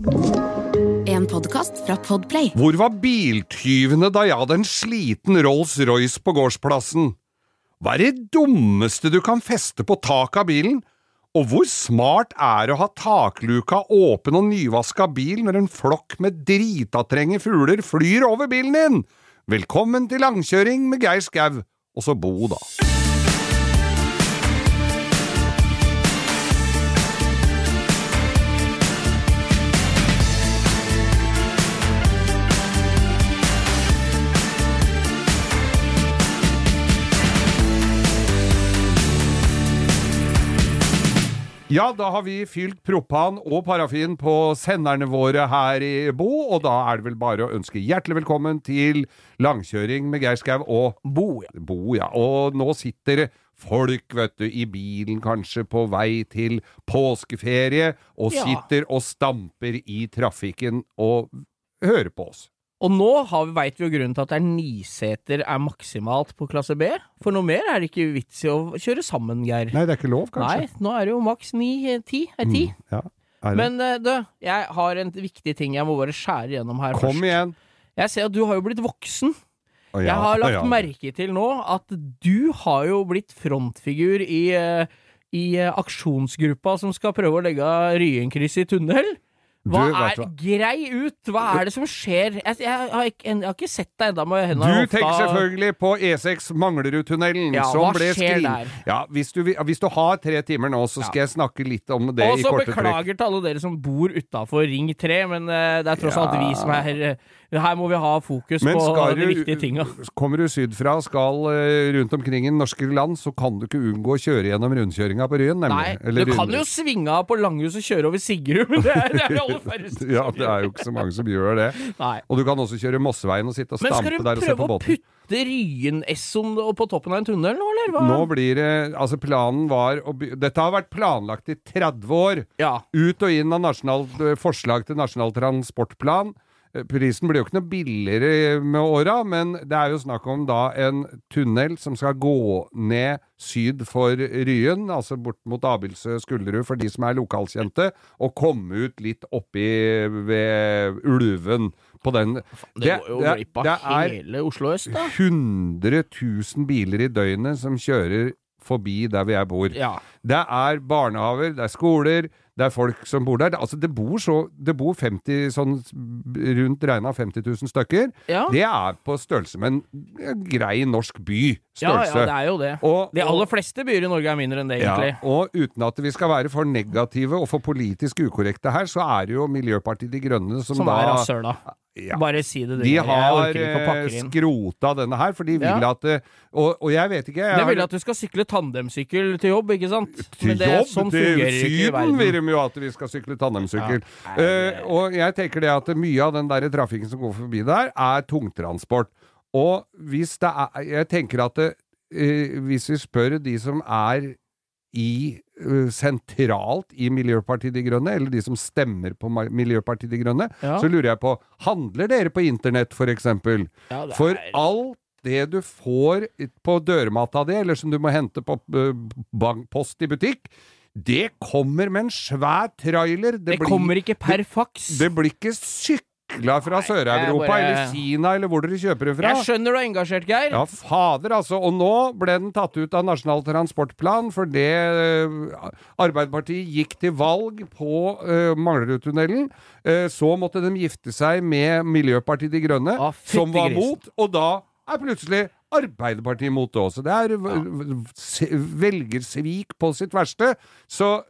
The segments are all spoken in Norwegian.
En podkast fra Podplay. Hvor var biltyvene da jeg hadde en sliten Rolls-Royce på gårdsplassen? Hva er det dummeste du kan feste på taket av bilen? Og hvor smart er det å ha takluka åpen og nyvaska bil når en flokk med dritatrenge fugler flyr over bilen din? Velkommen til langkjøring med Geir Skau, og så Bo, da. Ja, da har vi fylt propan og parafin på senderne våre her i Bo, og da er det vel bare å ønske hjertelig velkommen til langkjøring med Geir Skau og Bo, ja. Bo, ja. Og nå sitter folk, vet du, i bilen kanskje på vei til påskeferie, og Ja. sitter og stamper i trafikken og hører på oss. Og nå veit vi jo grunnen til at det er niseter er maksimalt på klasse B. For noe mer er det ikke vits i å kjøre sammen, Geir. Nei, det er ikke lov, kanskje? Nei, nå er det jo maks ni-ti. Er ti. Mm, ja, er? Men eh, du, jeg har en viktig ting jeg må bare skjære gjennom her Kom først. igjen! Jeg ser at du har jo blitt voksen. Ja, Jeg har lagt ja. merke til nå at du har jo blitt frontfigur i, eh, i eh, aksjonsgruppa som skal prøve å legge Ryenkrysset i tunnel. Hva Du, er? Grei ut! Hva er det som skjer? Jeg, jeg, har, ikke, jeg har ikke sett deg ennå med Du hendene i tenker selvfølgelig på E6 Manglerudtunnelen, Ja, som ble der? Ja, hvis du, hvis du har tre timer nå, så skal jeg snakke litt om det Og i så korte trekk. beklager til alle dere som bor utafor Ring 3, men uh, det er tross alt vi som er her. Her må vi ha fokus Men på du, de viktige tinga. kommer du sydfra og skal uh, rundt omkring i norske land, så kan du ikke unngå å kjøre gjennom rundkjøringa på Ryen, nemlig. Nei, Eller du kan jo svinge av på Langhus og kjøre over Sigrud, men det er, de aller færreste. Ja, det er jo ikke så mange som gjør det. Nei. Og du kan også kjøre Mosseveien og sitte og Men skal stampe du der og se prøve på å båten. putte Ryen-Essoen på toppen av en tunnel nå, eller hva? Nå blir det Altså, planen var å by Dette har vært planlagt i 30 år. Ja. Ut og inn av nasjonal, forslag til Nasjonal transportplan. Eh, Prisen blir jo ikke noe billigere med åra, men det er jo snakk om da en tunnel som skal gå ned syd for Ryen, altså bort mot Abildsø Skulderud for de som er lokalkjente, og komme ut litt oppi ved Ulven på den. Det går jo det- glipp av det er hele Oslo øst, da. 100 000 biler i døgnet som kjører forbi der hvor jeg bor. Ja. Det er barnehaver, det er skoler, det er folk som bor der. Altså, det bor så Det bor 50 sånn rundt regna 50 000 stykker. Ja. Det er på størrelse med en grei norsk by. ja, Størrelse. ja, det er jo det. Og- De og- aller fleste byer i Norge er mindre enn det, egentlig. ja, og uten at vi skal være for negative og for politisk ukorrekte her, så er det jo Miljøpartiet De Grønne som, Som da er rasshøla. Ja. Bare si det, du. De har eh, skrota denne her, for de vil Ja. at det, og, og jeg vet ikke jeg har- vil at du skal sykle tandemsykkel til jobb, ikke sant? til Men det, jobb. sånn til Syden vil de jo at vi skal sykle tandemsykkel. Ja. Eh, og jeg tenker det at mye av den der trafikken som går forbi der, er tungtransport. Og hvis det er Jeg tenker at det, uh, hvis vi spør de som er i eh, sentralt i Miljøpartiet De Grønne, eller de som stemmer på Miljøpartiet De Grønne, Ja. så lurer jeg på Handler dere på internett, for eksempel? Ja, er... For alt det du får på dørmatta di, eller som du må hente på bankpost post i butikk, det kommer med en svær trailer. Det, Det blir- kommer ikke per faks. Det blir ikke sykla fra Sør-Europa bare- eller Kina eller hvor dere kjøper det fra. Jeg skjønner du er engasjert, Geir. Ja, fader, altså. Og nå ble den tatt ut av Nasjonal transportplan for det uh, Arbeiderpartiet gikk til valg på uh, Manglerudtunnelen. Uh, så måtte de gifte seg med Miljøpartiet De Grønne, ah, som var mot, og da er plutselig Arbeiderpartiet mot det også. Det er v- velgersvik på sitt verste. Så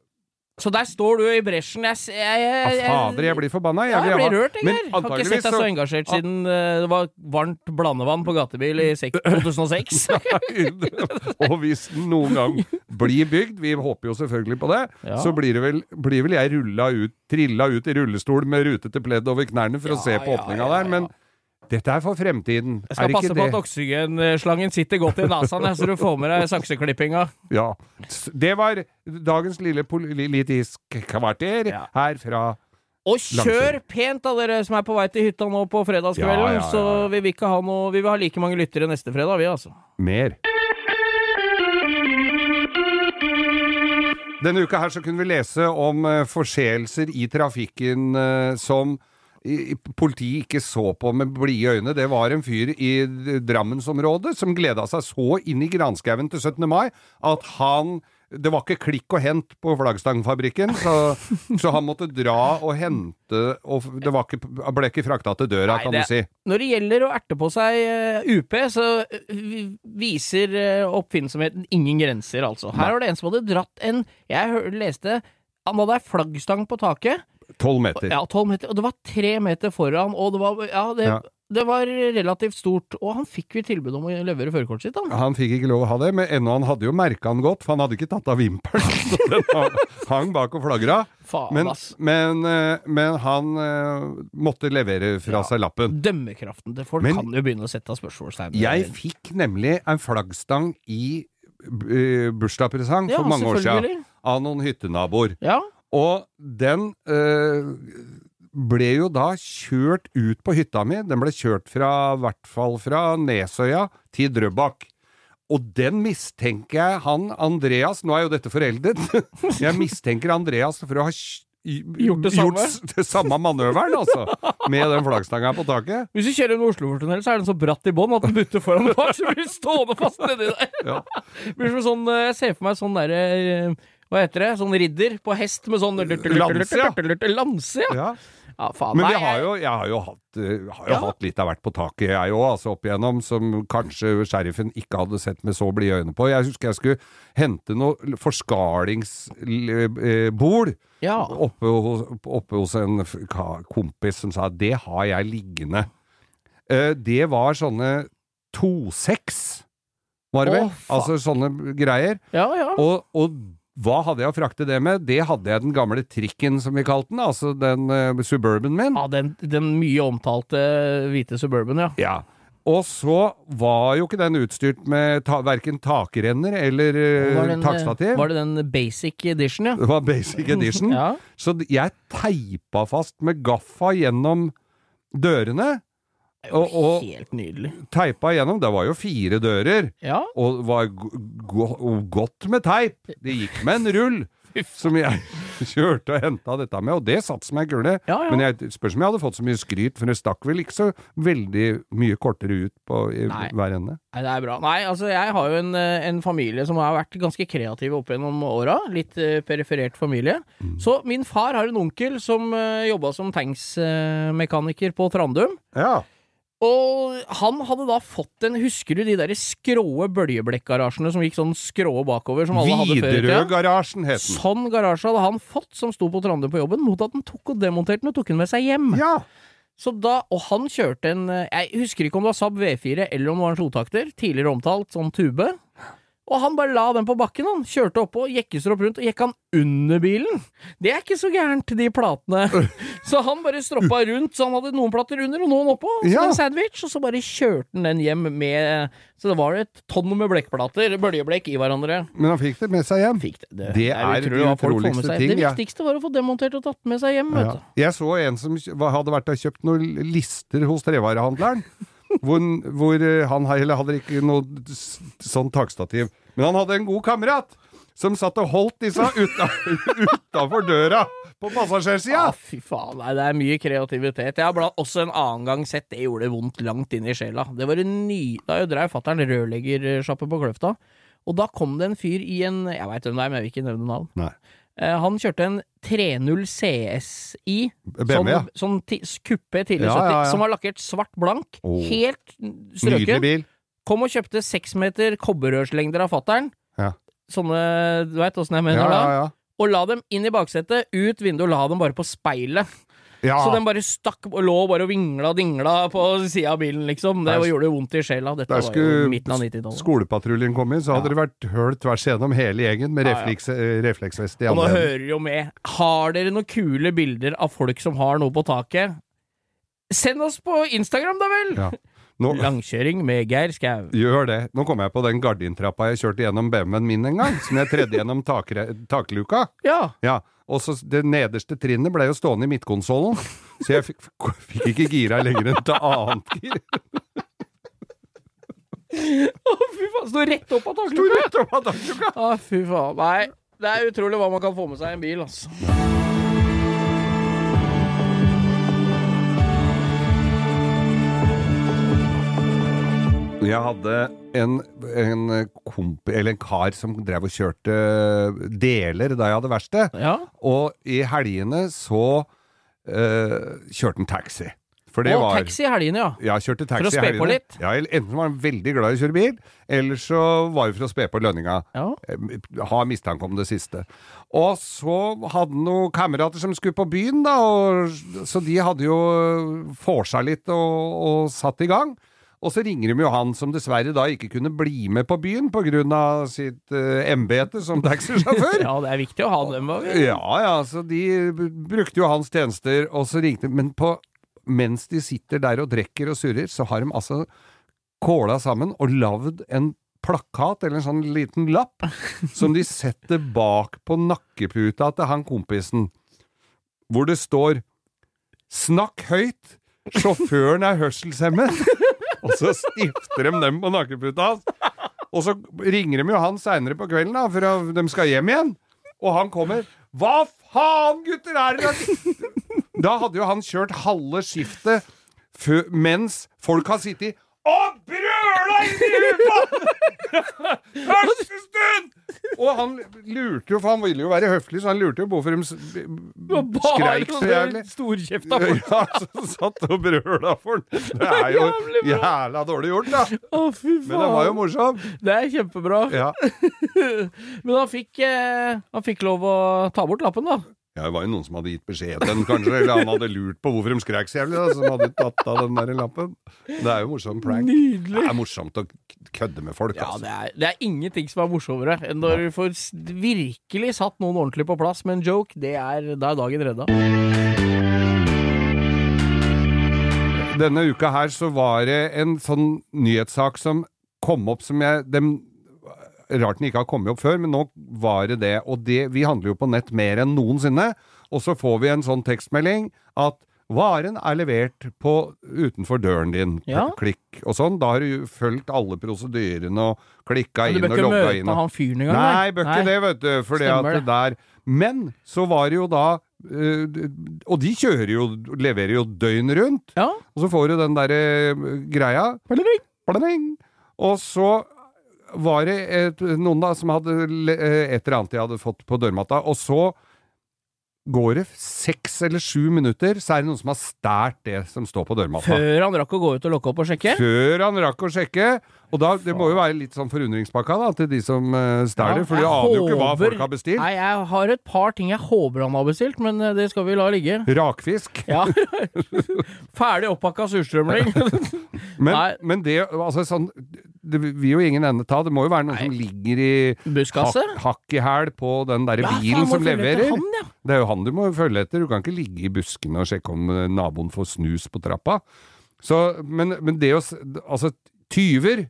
Så der står du i bresjen. Jeg, jeg, jeg, jeg fader, jeg blir forbanna. Ja, jeg blir rørt, jeg. Har ikke sett deg så engasjert siden eh, det var varmt blandevann på gatebil i sek- 2006. og hvis den noen gang blir bygd, vi håper jo selvfølgelig på det, Ja. så blir, det vel, blir vel jeg rulla ut, trilla ut i rullestol med rutete pledd over knærne for å se på ja, åpninga ja, der, men dette er for fremtiden. Jeg skal passe på det? at oksygenslangen sitter godt i nesa, så du får med deg sakseklippinga. Ja. Det var dagens lille politisk kvarter Ja. her fra Og kjør pent, da, dere som er på vei til hytta nå på fredagskvelden. Ja, Så vi vil ikke ha noe Vi vil ha like mange lyttere neste fredag, vi, altså. mer. Denne uka her så kunne vi lese om eh, forseelser i trafikken eh, som i, politiet ikke så på med blide øyne. Det var en fyr i Drammensområdet som gleda seg så inn i granskauen til 17. mai at han det var ikke klikk og hent på flaggstangfabrikken, så, så han måtte dra og hente og Det var ikke, ble ikke frakta til døra, Nei, kan det- du si. Når det gjelder å erte på seg eh, UP, så eh, viser eh, oppfinnsomheten ingen grenser, altså. Her var det en som hadde dratt en Jeg leste Han hadde ei flaggstang på taket. Tolv meter. Ja, 12 meter. Og det var tre meter foran, og det var Ja, det, Ja. det var relativt stort. Og han fikk jo tilbud om å levere førerkortet sitt, han. Han fikk ikke lov å ha det, men ennå han hadde jo merka han godt, for han hadde ikke tatt av vimpelen. Så den hang- bak og flagra. Faen, Men, ass. men, eh, men han eh, måtte levere fra Ja. seg lappen. Dømmekraften til folk Men- kan jo begynne å sette spørsmålstegn ved. Jeg fikk nemlig en flaggstang i uh, bursdagspresang for Ja, mange år siden av noen hyttenaboer. Ja. Og den øh, ble jo da kjørt ut på hytta mi. Den ble kjørt fra, i hvert fall fra Nesøya til Drøbak. Og den mistenker jeg han Andreas Nå er jo dette foreldet. Jeg mistenker Andreas for å ha Gjort det samme? gjort det samme manøveren, altså. Med den flaggstanga på taket. Hvis du kjører en Oslofjordtunnel, så er den så bratt i bånn at den butter foran bak, så blir du stående fast nedi der. Ja. Det blir som sånn, eh, Jeg ser for meg sånn derre eh, Hva heter det? Sånn ridder på hest med sånn Lanse, ja. Ja. Faen. Men vi har jeg- jo, jeg har jo, hatt, eh, har jo Ja. hatt litt av hvert på taket, jeg òg, altså opp igjennom, som kanskje sheriffen ikke hadde sett med så blide øyne på. Jeg husker jeg skulle hente noe forskalingsbol Ja. oppe, oppe hos en kompis som sa det har jeg liggende. Eh, Det var sånne 2-6, var det vel? altså sånne greier. ja, ja. Og, og hva hadde jeg å frakte det med? Det hadde jeg den gamle trikken, som vi kalte den, altså den uh, Suburban min. ja den, den mye omtalte hvite Suburban, ja. Ja. Og så var jo ikke den utstyrt med ta, verken takrenner eller eh, den, eh, takstativ. Var det den basic edition, ja? Det var basic edition. Ja. Så jeg teipa fast med gaffa gjennom dørene. Det er jo Og- og- helt nydelig. Teipa igjennom. Det var jo fire dører. Ja. Og var go go godt med teip. Det gikk med en rull. Som jeg kjørte og henta dette med, og det satt som ei kule. Ja, ja. Men jeg spørs om jeg hadde fått så mye skryt, for det stakk vel ikke så veldig mye kortere ut på i hver ende. Nei, det er bra. Nei, altså, jeg har jo en, eh, en familie som har vært ganske kreativ opp gjennom åra. Litt uh, periferert familie. Mm. Så min far har en onkel som uh, jobba som tanksmekaniker på Trandum. Ja. Og han hadde da fått en Husker du de der skråe bøljeblikkgarasjene som gikk sånn skrå bakover, som alle hadde før? Widerøe-garasjen het den. Sånn garasje hadde han fått, som sto på Trandum på jobben, mot at han tok og demonterte den og tok den med seg hjem. Ja. Så da, Og han kjørte en eh, Jeg husker ikke om det var Saab V4 eller om det var en slotakter, tidligere omtalt, sånn tube. Og han bare la den på bakken, han. Kjørte oppå, jekkestropp rundt, og gikk han under bilen. Det er ikke så gærent, de platene. Så han bare stroppa rundt, så han hadde noen plater under og noen oppå, som Ja. en sandwich, og så bare kjørte han den hjem med Så det var et tonn med blekkplater, bøljeblekk, i hverandre. Men han fikk det med seg hjem. Fikk det. det, Det er utrolig de med utroligste ting, Det viktigste var å få demontert og tatt med seg hjem, vet du. Jeg så en som hadde vært og kjøpt noen lister hos trevarehandleren. hvor, hvor eh, han heller hadde ikke noe sånn takstativ. Men han hadde en god kamerat som satt og holdt disse utafor døra på passasjersida. Ah, fy faen. Nei, det er mye kreativitet. Jeg har også en annen gang sett det gjorde det vondt langt inn i sjela. Det var en ny Da jeg drev fatter'n rørleggersjappe på Kløfta, og da kom det en fyr i en Jeg veit hvem det er, men jeg vil ikke nevne navn. Nei. Eh, han kjørte en 30 CSI, BMW, ja. sånn, sånn ti, kuppe tidlig Ja, 70, ja, ja. som var lakkert svart blank. Oh. Helt Nydelig bil. Kom og kjøpte seks meter kobberrørslengder av fatter'n. Ja. Sånne Du veit åssen jeg mener Ja, da? ja. Og la dem inn i baksetet, ut vinduet, la dem bare på speilet. ja. Så den bare stakk og lå bare og vingla og dingla på sida av bilen, liksom. Det gjorde det vondt i sjela. Dette Der var jo midten av 90-tallet. skolepatruljen komme inn, så hadde det vært høl tvers gjennom hele gjengen med refleks, eh, refleksvest i Og nå andre hører jo med. Har dere noen kule bilder av folk som har noe på taket? Send oss på Instagram, da vel! Ja. Nå, Langkjøring med Geir Skau. Gjør det. Nå kom jeg på den gardintrappa jeg kjørte gjennom BMW-en min en gang, som jeg tredde gjennom takre, takluka. Ja. Ja, og så Det nederste trinnet ble jo stående i midtkonsollen, så jeg fikk, fikk ikke gira lenger enn til annet gir. Å, fy faen. Sto rett opp av Sto rett opp av takluka! Å, fy faen. Nei. Det er utrolig hva man kan få med seg i en bil, altså. Jeg hadde en, en komp, eller en kar som drev og kjørte deler da jeg hadde verksted. Ja. Og i helgene så eh, kjørte han taxi. For det Og var taxi i helgene, ja. Ja, kjørte taxi For å spe på litt? Ja, enten var han veldig glad i å kjøre bil, eller så var det for å spe på lønninga. Ja. Eh, Har mistanke om det siste. Og så hadde han noen kamerater som skulle på byen, da, og, så de hadde jo vorsa litt og, og satt i gang. Og så ringer de jo han som dessverre da ikke kunne bli med på byen pga. sitt uh, embete som taxisjåfør. ja, det er viktig å ha dem. òg. Ja, ja, så de brukte jo hans tjenester, og så ringte de. Men på, mens de sitter der og drikker og surrer, så har de altså kåla sammen og lagd en plakat, eller en sånn liten lapp, som de setter bak på nakkeputa til han kompisen, hvor det står 'Snakk høyt! Sjåføren er hørselshemmet'. Og så stifter de dem på nakkeputa hans. Og så ringer de jo han seinere på kvelden, da, for de skal hjem igjen. Og han kommer. Hva faen, gutter, er det Da hadde jo han kjørt halve skiftet mens folk har sittet og brøla inn i UFA! Første stund! Og han lurte jo, for han ville jo være høflig, så han lurte jo hvorfor de skreik så jævlig. Storkjefta folk. Ja, så satt og brøla for den. Det er jo jævla dårlig gjort, da. Å, fy faen. Men det var jo morsom. Det er kjempebra. Ja. Men han fikk, eh, han fikk lov å ta bort lappen, da. Ja, det var jo noen som hadde gitt beskjed til den, kanskje, eller han hadde lurt på hvorfor de skrek så jævlig, da, som hadde tatt av den der lappen. Det er jo morsom prank. Nydelig. Det er morsomt å kødde med folk, Ja, altså. det er, det er ingenting som er morsommere enn når du får virkelig satt noen ordentlig på plass med en joke. Det er, da er dagen redda. Denne uka her så var det en sånn nyhetssak som kom opp som jeg dem, Rart den ikke har kommet opp før, men nå var det det. Og det, vi handler jo på nett mer enn noensinne. Og så får vi en sånn tekstmelding at varen er levert på utenfor døren din. Ja. Klikk og sånn. Da har du fulgt alle prosedyrene og klikka Men du inn bør ikke møte inn. Og... han fyren engang. Nei, bør ikke det, vet du. Fordi at det der Men så var det jo da eh, Og de kjører jo, leverer jo døgn rundt. Ja. Og så får du den derre greia. Pling. Pling. Og så var det et, noen da som hadde eh, et eller annet de hadde fått på dørmatta, og så går det seks eller sju minutter, så er det noen som har stært det som står på dørmatta. Før han rakk å gå ut og lukke opp og sjekke. Før han rakk å sjekke. Og da, det må jo være litt sånn forundringspakka da, til de som uh, ja, for de aner jo ikke hva folk har bestilt. Nei, jeg har et par ting jeg håper han har bestilt, men eh, det skal vi la ligge. Rakfisk. Ja. Ferdig oppakka surstrømling. Men, men det, altså sånn Det vil jo ingen ende ta. Det må jo være noen som ligger i Busskasse. hakk, i hæl på den derre Ja, bilen som leverer. han, ja. Det er jo han du må følge etter. Du kan ikke ligge i buskene og sjekke om eh, naboen får snus på trappa. Så, men, men det å Altså, tyver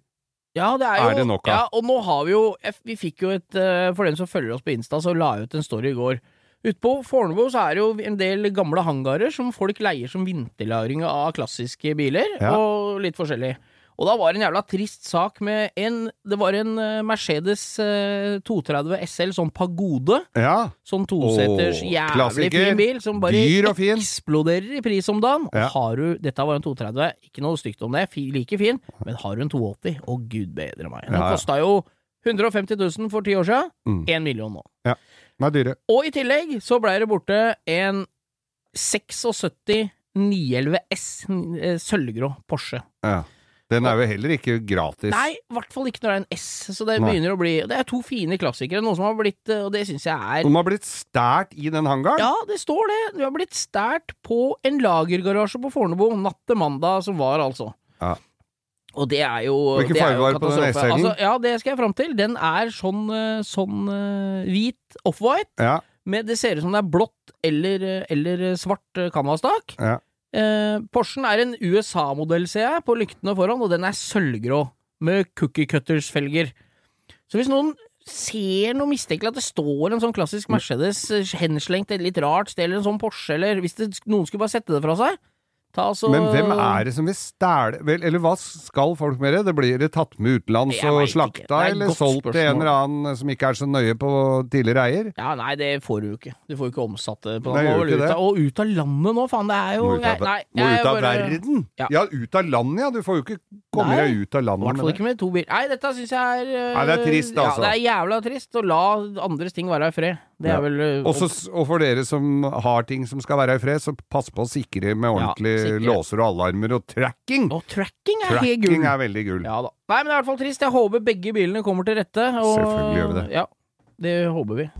Ja, det er jo Er det nok av? Ja, og nå har vi jo Vi fikk jo et eh, For den som følger oss på Insta, så la jeg ut en story i går. Ute på Fornebu så er det jo en del gamle hangarer som folk leier som vinterlagring av klassiske biler, Ja. og litt forskjellig. Og da var det en jævla trist sak med en Det var en eh, Mercedes eh, 230 SL, sånn Pagode. Ja. Sånn toseters Åh, jævlig klassiker. fin bil, som bare Dyr og fin. eksploderer i pris om dagen. Ja. Og har du, dette var en 230, ikke noe stygt om det, like fin, men har du en 280, å gud bedre meg. Den Ja, ja. kosta jo 150 000 for ti år siden, Mm. million nå. Den er dyre. Og i tillegg så blei det borte en 76 911 S, eh, sølvgrå Porsche. Ja. Den er jo heller ikke gratis. Nei, i hvert fall ikke når det er en S, så det Nei. begynner å bli Det er to fine klassikere, noe som har blitt eh, Og det syns jeg er De har blitt stært i den hangaren. Ja, det står det. Du har blitt stært på en lagergarasje på Fornebu natt til mandag, som var, altså. Ja. Og det er jo Hvilken farge var det på den. SL-en? Altså, ja, det skal jeg fram til. Den er sånn, eh, sånn eh, hvit off-white. Ja. Med, det ser ut som det er blått eller, eller svart canvastak. ja. Eh, Porschen er en USA-modell, ser jeg, på lyktene foran, og den er sølvgrå, med cookie cutters-felger. Så hvis noen ser noe mistenkelig, at det står en sånn klassisk Mercedes eh, henslengt et litt rart sted, eller en sånn Porsche, eller hvis det, noen skulle bare sette det fra seg, Altså Men hvem er det som vil stæle Vel, eller hva skal folk med det? Det Blir det tatt med utenlands og. Det slakta, er eller solgt solgt til en eller annen som ikke er så nøye på tidligere eier? Ja, nei, det får du ikke. Du får jo ikke omsatt det på den måten. Og ut av landet nå, faen. Det er jo Må ut av, Nei, må ut av bare- verden? Ja. Ja. ut av landet, ja. Du får jo ikke komme deg ut av I landet hvert fall ikke med to biler. Nei, dette syns jeg er uh... Nei, det er trist, altså. Ja, det er jævla trist å la andres ting være i fred. Det Ja. er vel uh... Også, og for dere som har ting som skal være i fred, så pass på å sikre med Ja, ordentlige sikre. Låser og alarmer og tracking. Og tracking er helt Tracking er veldig gull. Ja da. Nei, men det er i hvert fall trist. Jeg håper begge bilene kommer til rette. Og, Selvfølgelig gjør vi det. Ja, det håper vi.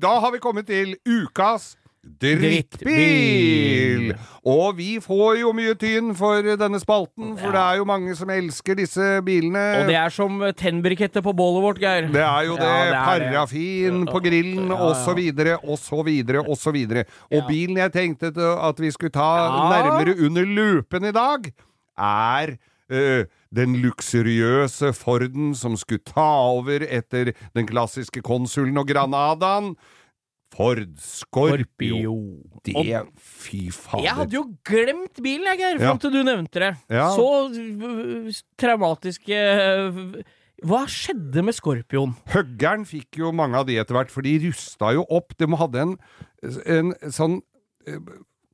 Da har vi kommet til ukas drittbil! Og vi får jo mye tyn for denne spalten, for det er jo mange som elsker disse bilene. Og det er som tennbriketter på bålet vårt, Geir. Det er jo det. Ja, det er det. Parafin på grillen, Ja, osv., så videre, og bilen jeg tenkte at vi skulle ta Ja. nærmere under lupen i dag, er eh, den luksuriøse Forden som skulle ta over etter den klassiske konsulen og Granadaen. Ford Scorpio. Det Fy fader. Jeg hadde jo glemt bilen, jeg, Geir, Ja. til du nevnte det. Ja. Så øh, traumatiske øh, Hva skjedde med Skorpion? Høggern fikk jo mange av de etter hvert, for de rusta jo opp. De hadde en, en sånn eh,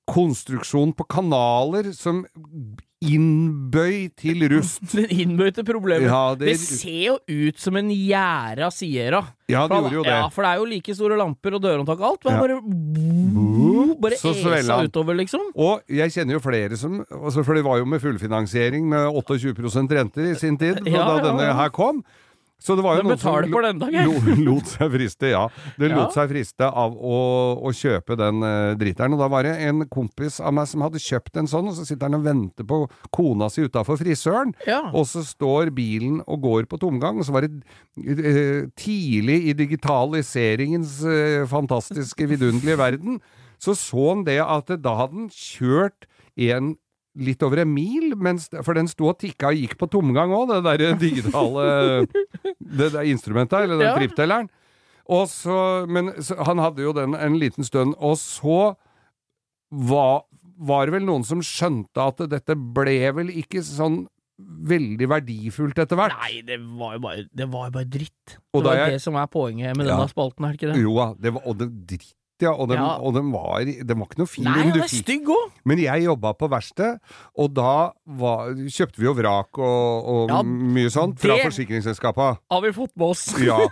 konstruksjon på kanaler som innbøy til rust. Den innbøyte problemet. Ja, det... det- ser jo ut som en gjæra Sierra. Ja, det gjorde jo det. Ja, for det er jo like store lamper og dørhåndtak og alt. Men Ja. bare bare Så esa utover, liksom. Og jeg kjenner jo flere som altså For det var jo med fullfinansiering med 28 renter i sin tid, Ja, da denne her kom. Så det var jo Men noen som for den da, lo- lot seg friste, ja. Det Ja. lot seg friste av å, å kjøpe den uh, driteren. Og da var det en kompis av meg som hadde kjøpt en sånn, og så sitter han og venter på kona si utafor frisøren. Ja. Og så står bilen og går på tomgang, og så var det eh, tidlig i digitaliseringens eh, fantastiske, vidunderlige verden, så så han det at da hadde han kjørt en litt over en mil, mens, for den sto og tikka og gikk på tomgang òg, det der digitale det der instrumentet, eller den Ja. tripptelleren. Og så, men så, han hadde jo den en liten stund, og så var, var det vel noen som skjønte at dette ble vel ikke sånn veldig verdifullt etter hvert. Nei, det var jo bare, det var bare dritt. Og det var jeg- det som er poenget med Ja. denne spalten, er det ikke det? Jo da, det var, og det dritt, ja. Og den, Ja. og den, var, den var ikke noe fin. Nei, den er stygg òg! Men jeg jobba på verksted, og da var, kjøpte vi jo vrak og, og Ja, mye sånt fra forsikringsselskapa. Har vi fått med oss. Ja.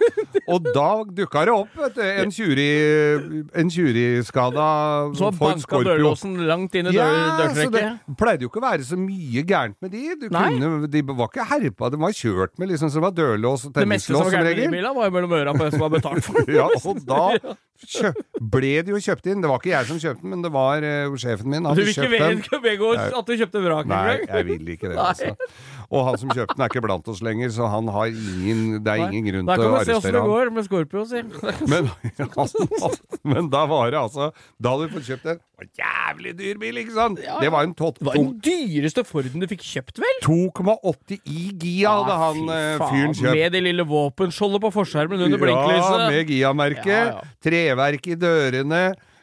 Og da dukka det opp vet du, en tjuri- en tjuriskada Ford Scorpio. dørlåsen langt inn i Ja, så det pleide jo ikke å være så mye gærent med de. Du kunne, de var ikke herpa, de var kjørt med liksom, så det var dørlås og Det meste som tennislås var som gærent med de regel. bilene, var jo mellom øra på en som var betalt for. Ja, og da ble det jo kjøpt inn. Det var ikke jeg som kjøpte den, men det var uh, sjefen min. Du vil ikke vedgå at du kjøpte vrak Nei, jeg vil ikke det, altså. Og han som kjøpte den er ikke blant oss lenger, så han har ingen, det er ingen grunn Da kan vi se åssen det går med Scorpio, si. Men, men da var det altså Da hadde du fått kjøpt en jævlig dyr bil, ikke sant? Ja, Det var en tot- Det var den dyreste Forden du fikk kjøpt, vel? 2,80 i Gia hadde Ah, han fy eh, faen, fyren kjøpt. Med det lille våpenskjoldet på forskjermen under Ja, blinklyset. med Gia-merket. Ja, ja. Treverk i dørene.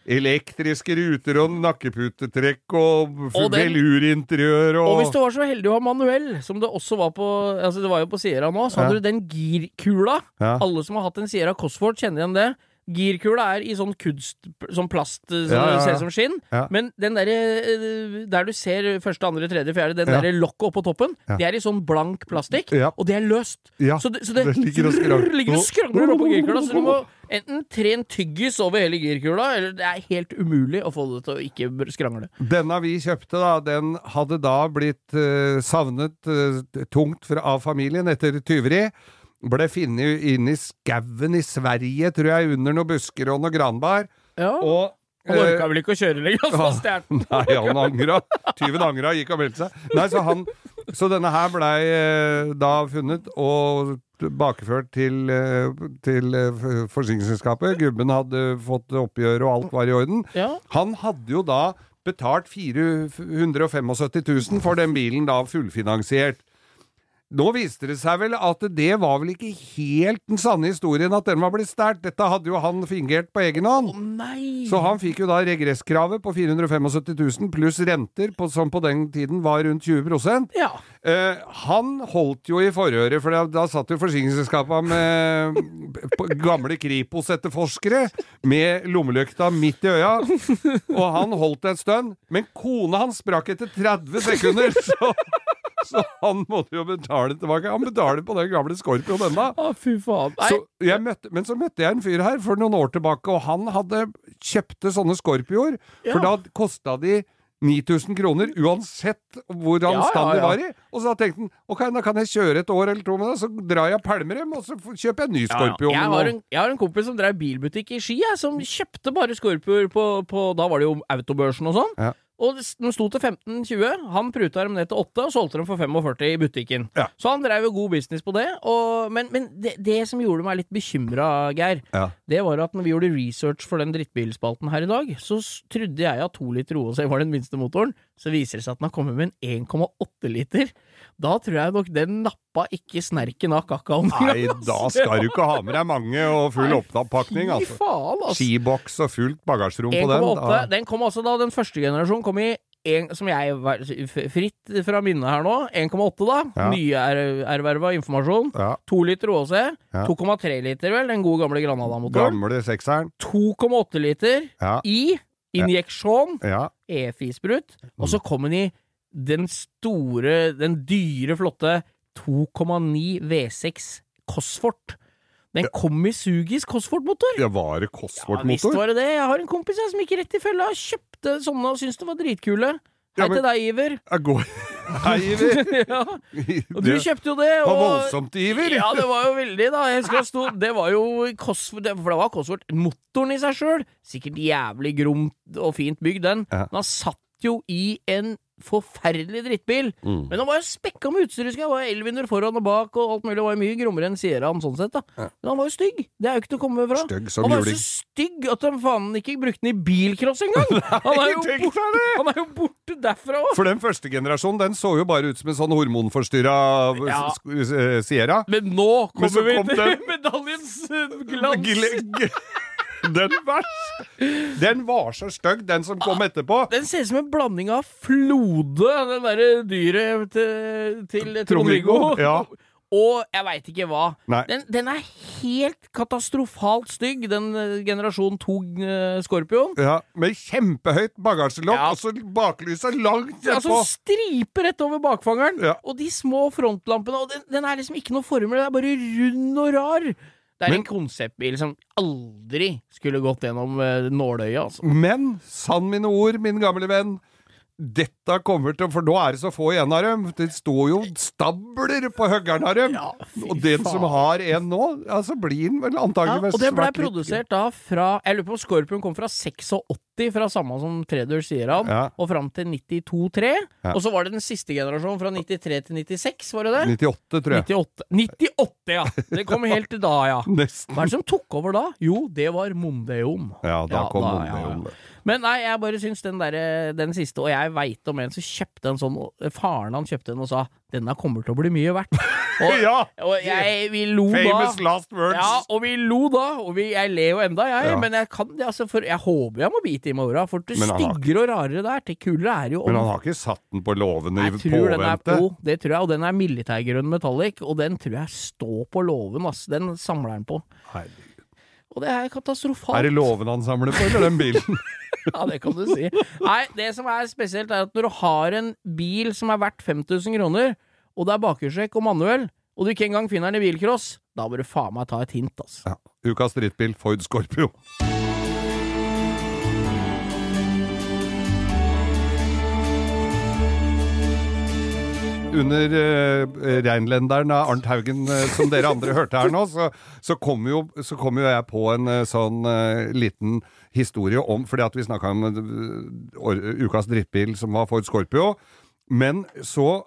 Elektriske ruter og nakkeputetrekk og, Og velurinteriør og, Og hvis du var så heldig å ha manuell, som det også var på Altså det var jo på Sierra nå, så hadde Ja. du den girkula. Ja. Alle som har hatt en Sierra Cosworth, kjenner igjen det. Girkula er i sånn kunst... Sånn plast som Ja, ja, ja. ser ut som skinn. Men den derre eh, Der du ser første, andre, tredje, fjerde, den derre lokket oppå toppen, det er i sånn blank plastikk, og det er løst. Så det, så det, det ligger og skrangler oppå girkula, så du må enten tre en tyggis over hele girkula, eller det er helt umulig å få det til å ikke skrangle. Denne vi kjøpte, da, den hadde da blitt uh, savnet uh, tungt fra, av familien etter tyveri. Ble funnet inne i skauen i Sverige, tror jeg, under noen busker og noe granbar. Ja. Og Han eh, orka vel ikke å kjøre lenger, altså, han stjal den. Nei, han angra. Tyven angra, gikk og meldte seg. Nei, så, han, så denne her blei eh, da funnet og bakeført til, eh, til eh, forsikringsselskapet. Gubben hadde fått oppgjør, og alt var i orden. Ja. Han hadde jo da betalt 475 000 for den bilen da fullfinansiert. Nå viste det seg vel at det var vel ikke helt den sanne historien at den var blitt stjålet. Dette hadde jo han fingert på egen hånd. Nei! Så han fikk jo da regresskravet på 475 000 pluss renter, på, som på den tiden var rundt 20% Ja. Eh, Han holdt jo i forhøret, for da, da satt jo forsikringsselskapene med gamle Kripos-etterforskere med lommelykta midt i øya, og han holdt en stund. Men kona hans sprakk etter 30 sekunder, så, så han måtte jo betale tilbake. Han betaler på den gamle Scorpion ennå. Å, fy faen. Så møtte, men så møtte jeg en fyr her for noen år tilbake, og han hadde kjøpte sånne Scorpioer, Ja. for da kosta de 9000 kroner, uansett hvordan Ja, ja, stand de ja. var i. Og så tenkte han ok, da kan jeg kjøre et år eller to med det, så drar jeg og pælmer dem, og så kjøper jeg en ny Scorpion. Jeg har, en, jeg har en kompis som drev bilbutikk i Ski, jeg, som kjøpte bare Scorpioer på, på Da var det jo Autobørsen og sånn. Og den de sto til 15-20. Han pruta dem ned til 8 og solgte dem for 45 i butikken. Ja. Så han drev jo god business på det. Og, men men det, det som gjorde meg litt bekymra, Geir, Ja. det var at når vi gjorde research for den drittbilspalten her i dag, så trodde jeg at 2 liter OC var den minste motoren. Så viser det seg at den har kommet med en 1,8 liter. Da tror jeg nok den nappa ikke snerken av kakaoen. Nei, da skal du ikke ha med deg mange og full oppakning, Fy altså. faen, altså. Skiboks og fullt bagasjerom på den. 1,8. da. Den kom altså da den første generasjonen kom i en, som jeg er fritt fra minnet her nå, 1,8 da. Ja. Nyerverva informasjon. Ja. 2 liter OAC. Ja. 2,3 liter, vel, den gode gamle Granada-motoren. Gamle sekseren. 2,8 liter Ja. i injeksjon, Ja. EFI-sprut. Og Mm. så kom den i den store, den dyre, flotte 2,9 V6 Cosfort. Den kom i Sugis Cosfort-motor. ja, var det Ja, visst var det det. Jeg har en kompis jeg, som gikk rett i fella kjøpte sånne og syntes det var dritkule. Hei til deg, Iver. Jeg går Hei, Iver! ja. Og du kjøpte jo det. Det var voldsomt, Iver! Ja, det var jo veldig, da. Jeg husker sto Det var jo Cosford, For det var Cosworth. Motoren i seg sjøl, sikkert jævlig gromt og fint bygd, den. Ja. Men han satt jo i en forferdelig drittbil. Mm. Men han var jo spekka med utstyr. husker jeg. Var elvinduer foran og bak, og alt mulig. Det var mye grommere enn Sierraen sånn sett, da. Men han var jo stygg. Det er jo ikke til å komme fra. Stygg som han var jo så stygg at de faen ikke brukte den i bilcross engang! Han er jo, han er jo borte derfra òg! For den første generasjonen, den så jo bare ut som en sånn hormonforstyrra Ja. Sierra. Men nå Men kommer vi kom til medaljens eh, glans! Den var, den var så stygg, den som kom etterpå. Den ser ut som en blanding av Flode, den derre dyret til, til Trond-Viggo, ja. og jeg veit ikke hva. Den, den er helt katastrofalt stygg, den generasjonen generasjon 2 eh, Scorpion. Ja, Med kjempehøyt bagasjelokk, Ja. og så baklyset langt Altså nedpå. striper rett over bakfangeren, Ja. og de små frontlampene, og den, den er liksom ikke noe formel, det er bare rund og rar. Det er Men- en konseptbil som aldri skulle gått gjennom uh, nåløyet, altså. Men, sann mine ord, min gamle venn, dette kommer til For nå er det så få igjen av dem. Det står jo stabler på høggeren av dem. Ja, og den som har en nå, altså blir den vel Ja, antakeligvis og det ble produsert da fra Jeg lurer på om Scorpion kom fra 86, fra samme som Tredor sier han, Ja. og fram til 92-3. Ja. Og så var det den siste generasjonen, fra 93 til 96, var det det? 98, tror jeg. 98. 98, ja! Det kom helt til da, ja. Nesten. Hva er det som tok over da? Jo, det var Mondeon. Ja, da Ja, kom da, Mondeon. Men nei, jeg bare syns den derre Den siste, og jeg veit om en som kjøpte en sånn Faren han kjøpte en og sa 'denne kommer til å bli mye verdt'. Og, Ja! og jeg, vi lo Famous da. last words. Ja, og vi lo da, og vi, jeg ler jo enda, jeg. Ja. Men jeg kan det, altså, for jeg håper jeg må bite i meg åra. For det styggere og rarere der, til kulere er jo Men han har ikke satt den på låven i jeg tror den er, påvente? jo, det tror jeg, og den er militærgrønn metallic, og den tror jeg står på låven, ass. Den samler han på. Herregud. Og det er katastrofalt. Er det låven han samler på, eller den bilen? Ja, det kan du si. Nei, det som er spesielt, er at når du har en bil som er verdt 5000 kroner, og det er bakhjulstrekk og manuell, og du ikke engang finner den i bilcross, da bør du faen meg ta et hint, altså. Ja. Ukas drittbil, Ford Scorpio. Under uh, reinlenderen av Arnt Haugen, uh, som dere andre hørte her nå, så, så kom jo, så kom jo jeg på en uh, sånn liten historie om Fordi at vi snakka om ukas drittbil som var Ford Scorpio. Men så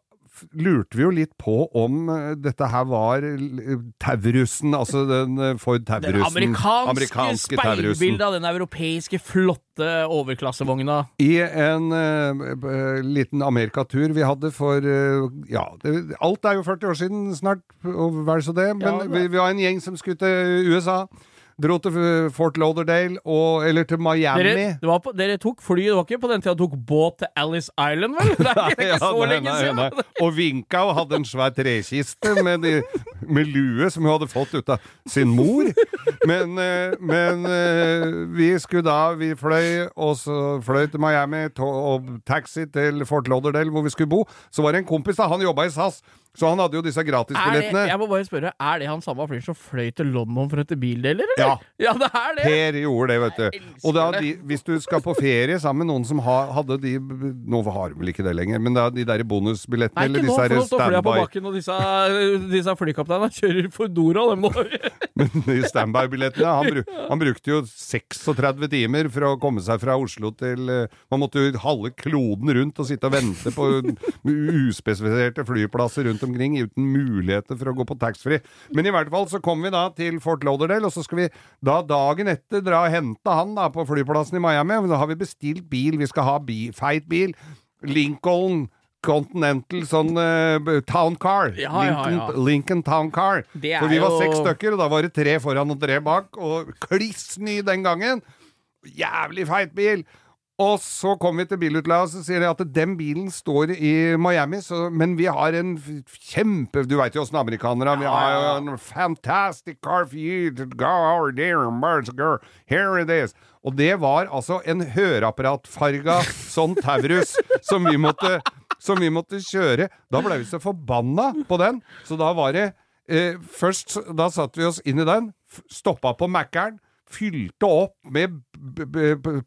lurte vi jo litt på om eh, dette her var eh, Taurusen, altså den Ford Taurusen. Den amerikanske, amerikanske, speilbildet av den europeiske, flotte overklassevogna. I en uh, liten Amerikatur vi hadde for uh, Ja, det, alt er jo 40 år siden snart, og vel så det. Men Ja, det- vi, vi var en gjeng som skulle til USA. Dro til Fort Lauderdale, og, eller til Miami. Dere, det var på, dere tok fly, det var ikke på den tida tok båt til Alice Island, vel? Det er ikke Ja, så nei, lenge nei, siden. nei. Og vinka og hadde en svær trekiste med, med lue som hun hadde fått ut av sin mor. Men, eh, men eh, vi skulle da Vi fløy, og så fløy til Miami og taxi til Fort Lauderdale, hvor vi skulle bo. Så var det en kompis, da. Han jobba i SAS. Så han hadde jo disse gratisbillettene. jeg må bare spørre, er det han samme fyren som fløy til London for å hente bildeler, eller? Ja. ja, det er det! Per gjorde det, vet du. Og da, de, hvis du skal på ferie sammen med noen som ha, hadde de Nå har vel ikke det lenger, men da, de der bonusbillettene Nei, ikke nå, for nå står flya på bakken, og disse, disse flykapteinene kjører Foodora, dem nå. Men de standby-billettene han, bruk, han brukte jo 36 timer for å komme seg fra Oslo til eh, Man måtte jo halve kloden rundt og sitte og vente på uspesifiserte flyplasser rundt omkring uten muligheter for å gå på taxfree. Men i hvert fall så kom vi da til Fort Lauderdale, og så skal vi da dagen etter dra og hente han da på flyplassen i Miami. Da har vi bestilt bil, vi skal ha bi, feit bil. Lincoln Continental sånn uh, town car. Ja, ja, ja. Lincoln, Lincoln Town Car. For vi var jo- seks stykker, og da var det tre foran og tre bak, og kliss ny den gangen. Jævlig feit bil. Og så kommer vi til bilutleia, og så sier de at den bilen står i Miami, så, men vi har en kjempe Du veit jo åssen amerikanere er. Vi har jo en fantastic car for you to go over there go. Here it is. Og det var altså en høreapparatfarga sånn Taurus som vi måtte som vi måtte kjøre. Da ble vi så forbanna på den, så da var det eh, Først da satte vi oss inn i den, stoppa på Mækkern, fylte opp med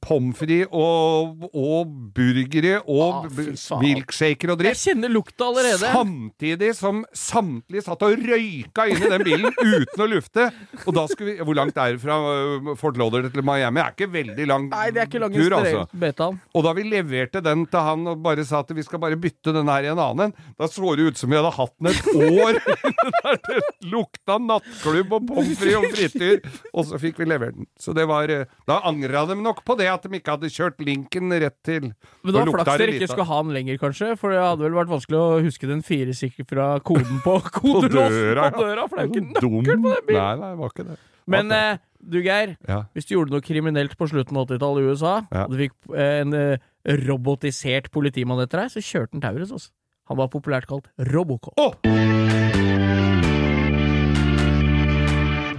pommes frites og, og burgere og Ah, milkshaker og Jeg kjenner lukta allerede. Samtidig som samtlige satt og røyka inn i den bilen uten å lufte. Og da skulle vi Hvor langt er det fra øh, Fort Lauderdale til Miami? Det er ikke veldig lang Nei, det er ikke langt, tur, altså. Og da vi leverte den til han og bare sa at vi skal bare bytte den her i en annen, da så det ut som vi hadde hatt den et år. det lukta nattklubb og pommes frites og frityr, og så fikk vi levert den. Så det var Da Da angra dem nok på det at de ikke hadde kjørt linken rett til Men Da flaks dere ikke skulle ha den lenger, kanskje. For det hadde vel vært vanskelig å huske den firesifra koden på kodelåsen på, på døra. For det er jo ikke nøkkel på den bilen. Nei, nei, det var ikke det. Men eh, du, Geir. Ja. Hvis du gjorde noe kriminelt på slutten av 80-tallet i USA, Ja. og du fikk eh, en eh, robotisert politimann etter deg, så kjørte han Taurus. Altså. Han var populært kalt Robocop. Oh!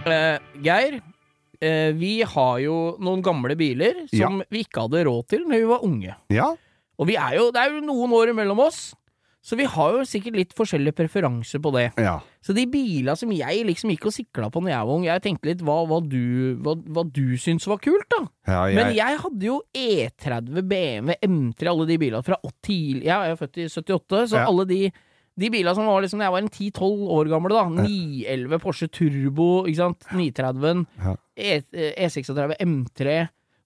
Eh, Geir, eh, vi har jo noen gamle biler som vi ikke hadde råd til da vi var unge. Ja. Og vi er jo, det er jo noen år imellom oss, så vi har jo sikkert litt forskjellige preferanser på det. ja. Så de bila som jeg liksom gikk og sikla på når jeg var ung, jeg tenkte litt hva, hva, du, hva, hva du syntes var kult, da. ja Men jeg hadde jo E30, BMW, M3, alle de bilene fra 80 Jeg er født i 78, så Ja. alle de de bilene som var liksom jeg var en 10-12 år gammel, da. 911 Porsche Turbo, ikke sant. 930-en. Ja. E, E36 M3.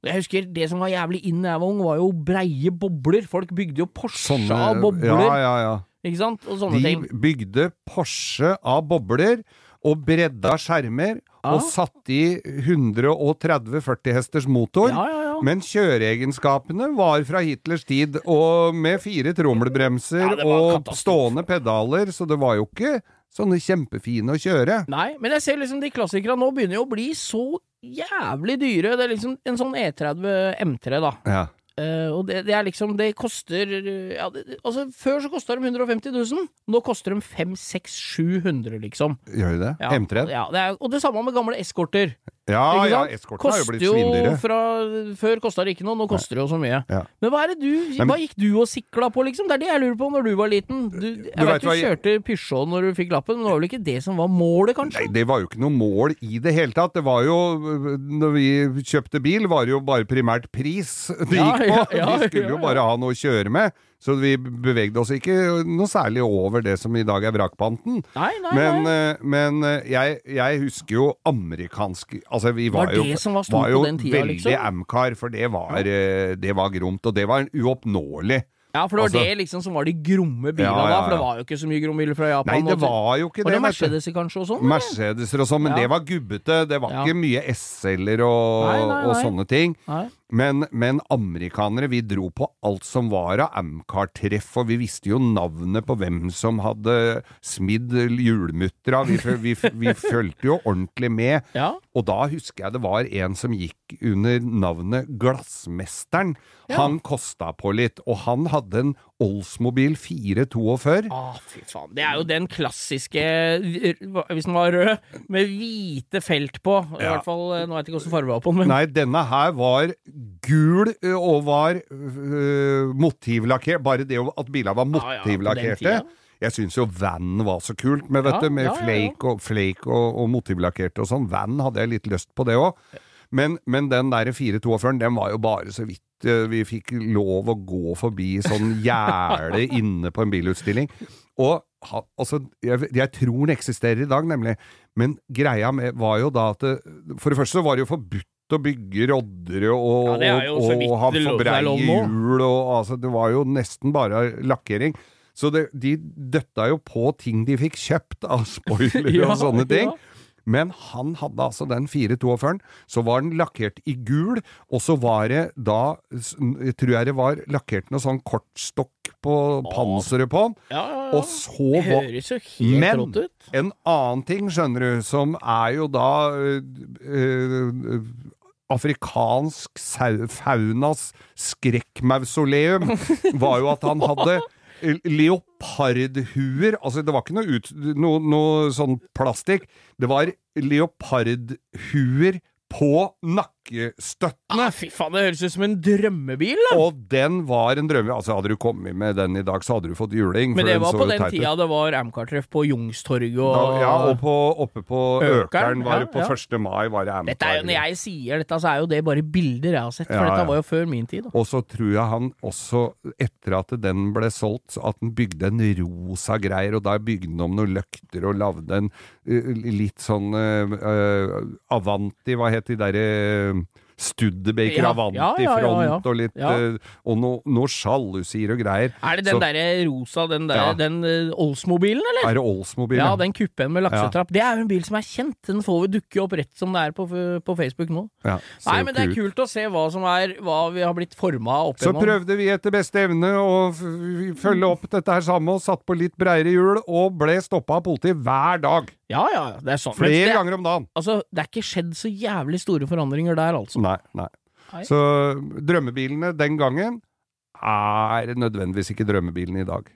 Jeg husker Det som var jævlig inn da jeg var ung, var jo breie bobler. Folk bygde jo Porsche av bobler. Ja, ja, ja. Ikke sant? Og sånne De ting. bygde Porsche av bobler og bredda skjermer Ja. og satte i 130-40 hesters motor. Ja, ja. Men kjøreegenskapene var fra Hitlers tid, og med fire trommelbremser Ja, og stående pedaler, så det var jo ikke sånne kjempefine å kjøre. Nei, men jeg ser liksom de klassikerne nå begynner jo å bli så jævlig dyre. Det er liksom en sånn E30 M3, da. Ja. Uh, og det, det er liksom Det koster ja, det, Altså, før så kosta de 150 000. Nå koster de 500-600-700, liksom. Gjør de det? Ja, M3? Ja, det er, og det samme med gamle eskorter. Ja, ja, eskorten har jo blitt svindyre. fra Før kosta det ikke noe, nå koster det jo så mye. Ja. Men hva er det du Hva gikk du og sikla på, liksom? Det er det jeg lurer på når du var liten. Du, jeg vet vet du kjørte jeg- Peugeot når du fikk lappen, men det var vel ikke det som var målet, kanskje? Nei, det var jo ikke noe mål i det hele tatt. Det var jo, når vi kjøpte bil, var det jo bare primært pris det gikk på. vi skulle jo bare ha noe å kjøre med. Så vi bevegde oss ikke noe særlig over det som i dag er vrakpanten. Nei, nei, Men, nei. eh, men eh, jeg, jeg husker jo amerikansk Altså, vi var, Var jo, det som var var jo tida, veldig liksom? Amcar, for det var, ja. det var gromt, og det var uoppnåelig. Ja, for det var Altså- det liksom som var de gromme bilene Ja, ja, da, for det var jo ikke så mye gromme biler fra Japan. Nei, det var jo ikke Var det det. vet du. Mercedeser kanskje og sånn? Mercedeser og sånn, men Ja. det var gubbete. Det var Ja. ikke mye SL-er og, og sånne ting. Nei. Men, men amerikanere, vi dro på alt som var av Amcar-treff, og vi visste jo navnet på hvem som hadde smidd hjulmuttera. Vi, vi, vi fulgte jo ordentlig med. Ja. Og da husker jeg det var en som gikk under navnet Glassmesteren. Ja. Han kosta på litt, og han hadde en Oldsmobil 442. Å, fy faen. Det er jo den klassiske, hvis den var rød, med hvite felt på. I Ja. hvert fall, eh, Nå vet jeg ikke åssen farge var på den, men Nei, denne her var gul og var øh, motivlakkert. Bare det at bilene var Ja, ja, motivlakkerte. tida. Jeg syns jo Van var så kult, med, vet Ja, du, med ja, ja, ja. flake og, flake og, og motivlakkerte og sånn. Van hadde jeg litt lyst på det òg. Men, men den der 442-eren, den var jo bare så vidt eh, vi fikk lov å gå forbi sånn gjerde inne på en bilutstilling. Og ha, altså, jeg, jeg tror den eksisterer i dag, nemlig. Men greia med, var jo da at det, For det første så var det jo forbudt å bygge roddere og, Ja, og, og ha det for er breie hjul, og altså, det var jo nesten bare lakkering. Så det, de døtta jo på ting de fikk kjøpt av spoilere Ja, og sånne ting. ja. Men han hadde altså den 442-eren, så var den lakkert i gul, og så var det da, jeg tror jeg det var lakkert noe sånn kortstokk på panseret på den, ja, ja, ja. og så Det høres jo helt Men rått ut. en annen ting, skjønner du, som er jo da øh, øh, afrikansk faunas skrekkmausoleum, var jo at han hadde leopardhuer Altså, det var ikke noe, ut, noe, noe sånn plastikk. Det var leopardhuer på nakkestøttene. Ah, fy faen, det høres ut som en drømmebil, da! Og den var en drømmebil. Altså, hadde du kommet med den i dag, så hadde du fått juling. Men det var på den tida det var Amcar-treff på Youngstorget og Da, ja, og på, oppe på Økern var det ja, på ja. 1. mai var det dette er jo, Når jeg sier dette, så er jo det bare bilder jeg har sett, for Ja, dette var jo før min tid. Da. Og så tror jeg han også, etter at den ble solgt, at han bygde en rosa greier, og da bygde han om noen løkter og lagde en uh, litt sånn uh, uh, Avanti, hva het de derre Studebaker Ja, Avanti ja, ja, front og litt eh, Og noe no sjalusier og greier. Er det den derre rosa, den, der, den uh, Oldsmobilen, eller? Er det Oldsmobilen? Ja, den kuppen med laksetrapp. Det er jo en bil som er kjent. Den får vi dukke opp rett som det er på, på Facebook nå. Ja, Nei, men det er ut. kult å se hva som er Hva vi har blitt forma opp Så prøvde vi etter beste evne å følge opp dette her sammen, og satt på litt breiere hjul, og ble stoppa av politiet hver dag. Ja, ja, det er sånn. Flere det, ganger om dagen. Altså, det er ikke skjedd så jævlig store forandringer der, altså. Nei, nei. Nei. Så drømmebilene den gangen er nødvendigvis ikke drømmebilene i dag.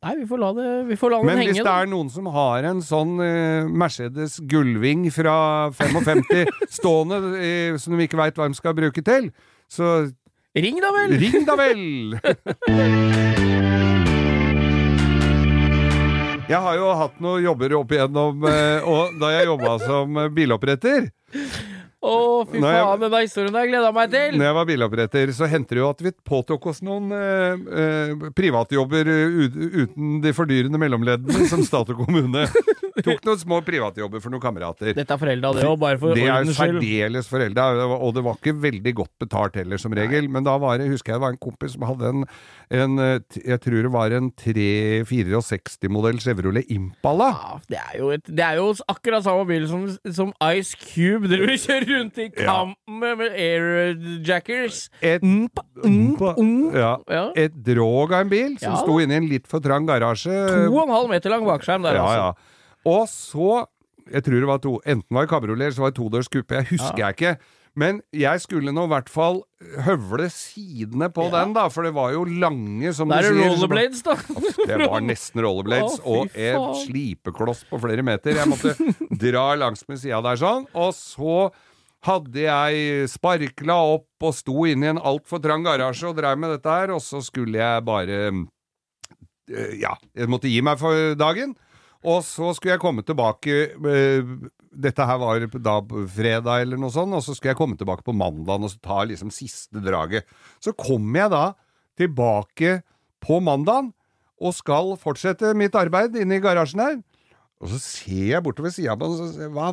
Nei, vi får la det Vi får la den Men henge. hvis det er noen som har en sånn uh, Mercedes Gullving fra 55 stående uh, som de ikke veit hva de skal bruke til, så Ring, da vel! ring da vel! Jeg har jo hatt noen jobber opp igjennom, eh, og da jeg jobba som biloppretter Å, fy faen, jeg- den historien har jeg gleda meg til! Når jeg var biloppretter, så hendte det jo at vi påtok oss noen eh, eh, privatjobber eh, ut, uten de fordyrende mellomleddene som stat og kommune. Tok noen små privatjobber for noen kamerater. Dette er forelda, det òg, bare for Det er særdeles forelda, og det var ikke veldig godt betalt heller, som regel. Men da var det, husker jeg det var en kompis som hadde en, en eh, jeg tror det var en 364-modell Chevrolet Impala. Ja, det er jo, et, det er jo akkurat samme bil som, som Ice Cube. Dere vil kjøre rundt i Ja. med, airjackers. Et, Ump, ump, ump. ja, Ja. et drog av en bil som sto inne i en litt for trang garasje. To og en halv meter lang bakskjerm der, Ja, altså. ja. Og så Jeg tror det var to Enten var det kabriolet eller så var det todørs kuppe. Jeg husker jeg ikke. Men jeg skulle nå i hvert fall høvle sidene på Ja. den, da, for det var jo lange, som du sier. det sier. rollerblades, da. Det var nesten rollerblades, Å, og en slipekloss på flere meter. Jeg måtte dra langs med sida der sånn, og så hadde jeg sparkla opp og sto inne i en altfor trang garasje og drev med dette her, og så skulle jeg bare eh, Ja, jeg måtte gi meg for dagen. Og så skulle jeg komme tilbake eh, Dette her var da fredag eller noe sånt, og så skulle jeg komme tilbake på mandagen og ta liksom siste draget. Så kom jeg da tilbake på mandagen og skal fortsette mitt arbeid inne i garasjen her. Og så ser jeg bortover sida på den, hva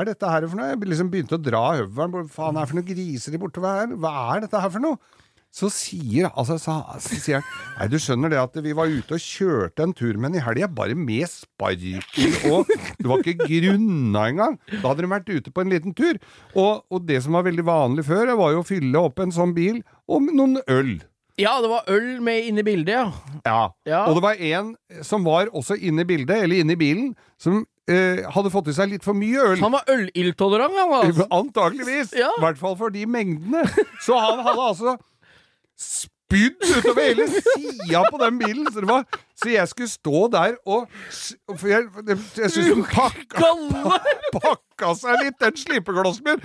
er dette her for noe? Jeg liksom begynte å dra høvelen. Hva faen er det for noe griser bortover her? Hva er dette her for noe? så sier altså, så, så sier han Nei, du skjønner det at vi var ute og kjørte en tur med den i helga, bare med sparken og Det var ikke grunna engang. Da hadde de vært ute på en liten tur. Og, og det som var veldig vanlig før, var jo å fylle opp en sånn bil og noen øl. Ja, det var øl med inne i bildet, ja. Ja. Ja. Og det var en som var også inne i bildet, eller inne i bilen, som eh, hadde fått i seg litt for mye øl. Han var ølildtolerant, han altså. Antakeligvis. Ja. I hvert fall for de mengdene. Så han hadde altså spydd utover hele sida på den bilen. Så, det var, så jeg skulle stå der og For jeg, jeg syns hun pakka, pakka seg litt, den slipeglossen min.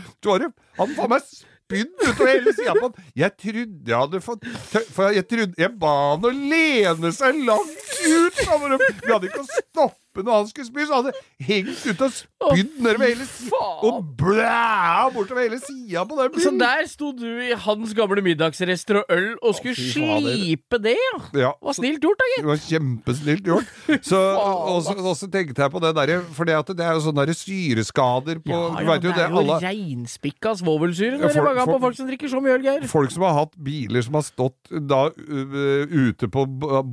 Han faen meg spydd utover hele sida på han. Jeg trodde jeg hadde fått For jeg trodde Jeg ba han å lene seg langt ut. Vi hadde ikke å stoppe når han skulle spy, så hadde hengt ut og spydd nedover hele. Og blæ bortover hele sida på den Så der sto du i hans gamle middagsrester og øl og skulle slipe det, ja. Ja, Det var snilt gjort, da, gitt. Det var kjempesnilt gjort. Så, og, så, og så tenkte jeg på det derre For det, det er jo sånne der syreskader på Ja, du ja, vet det er jo alle, reinspikka svovelsyre det er mange på folk som drikker så mye øl, Geir. Folk som har hatt biler som har stått da ute på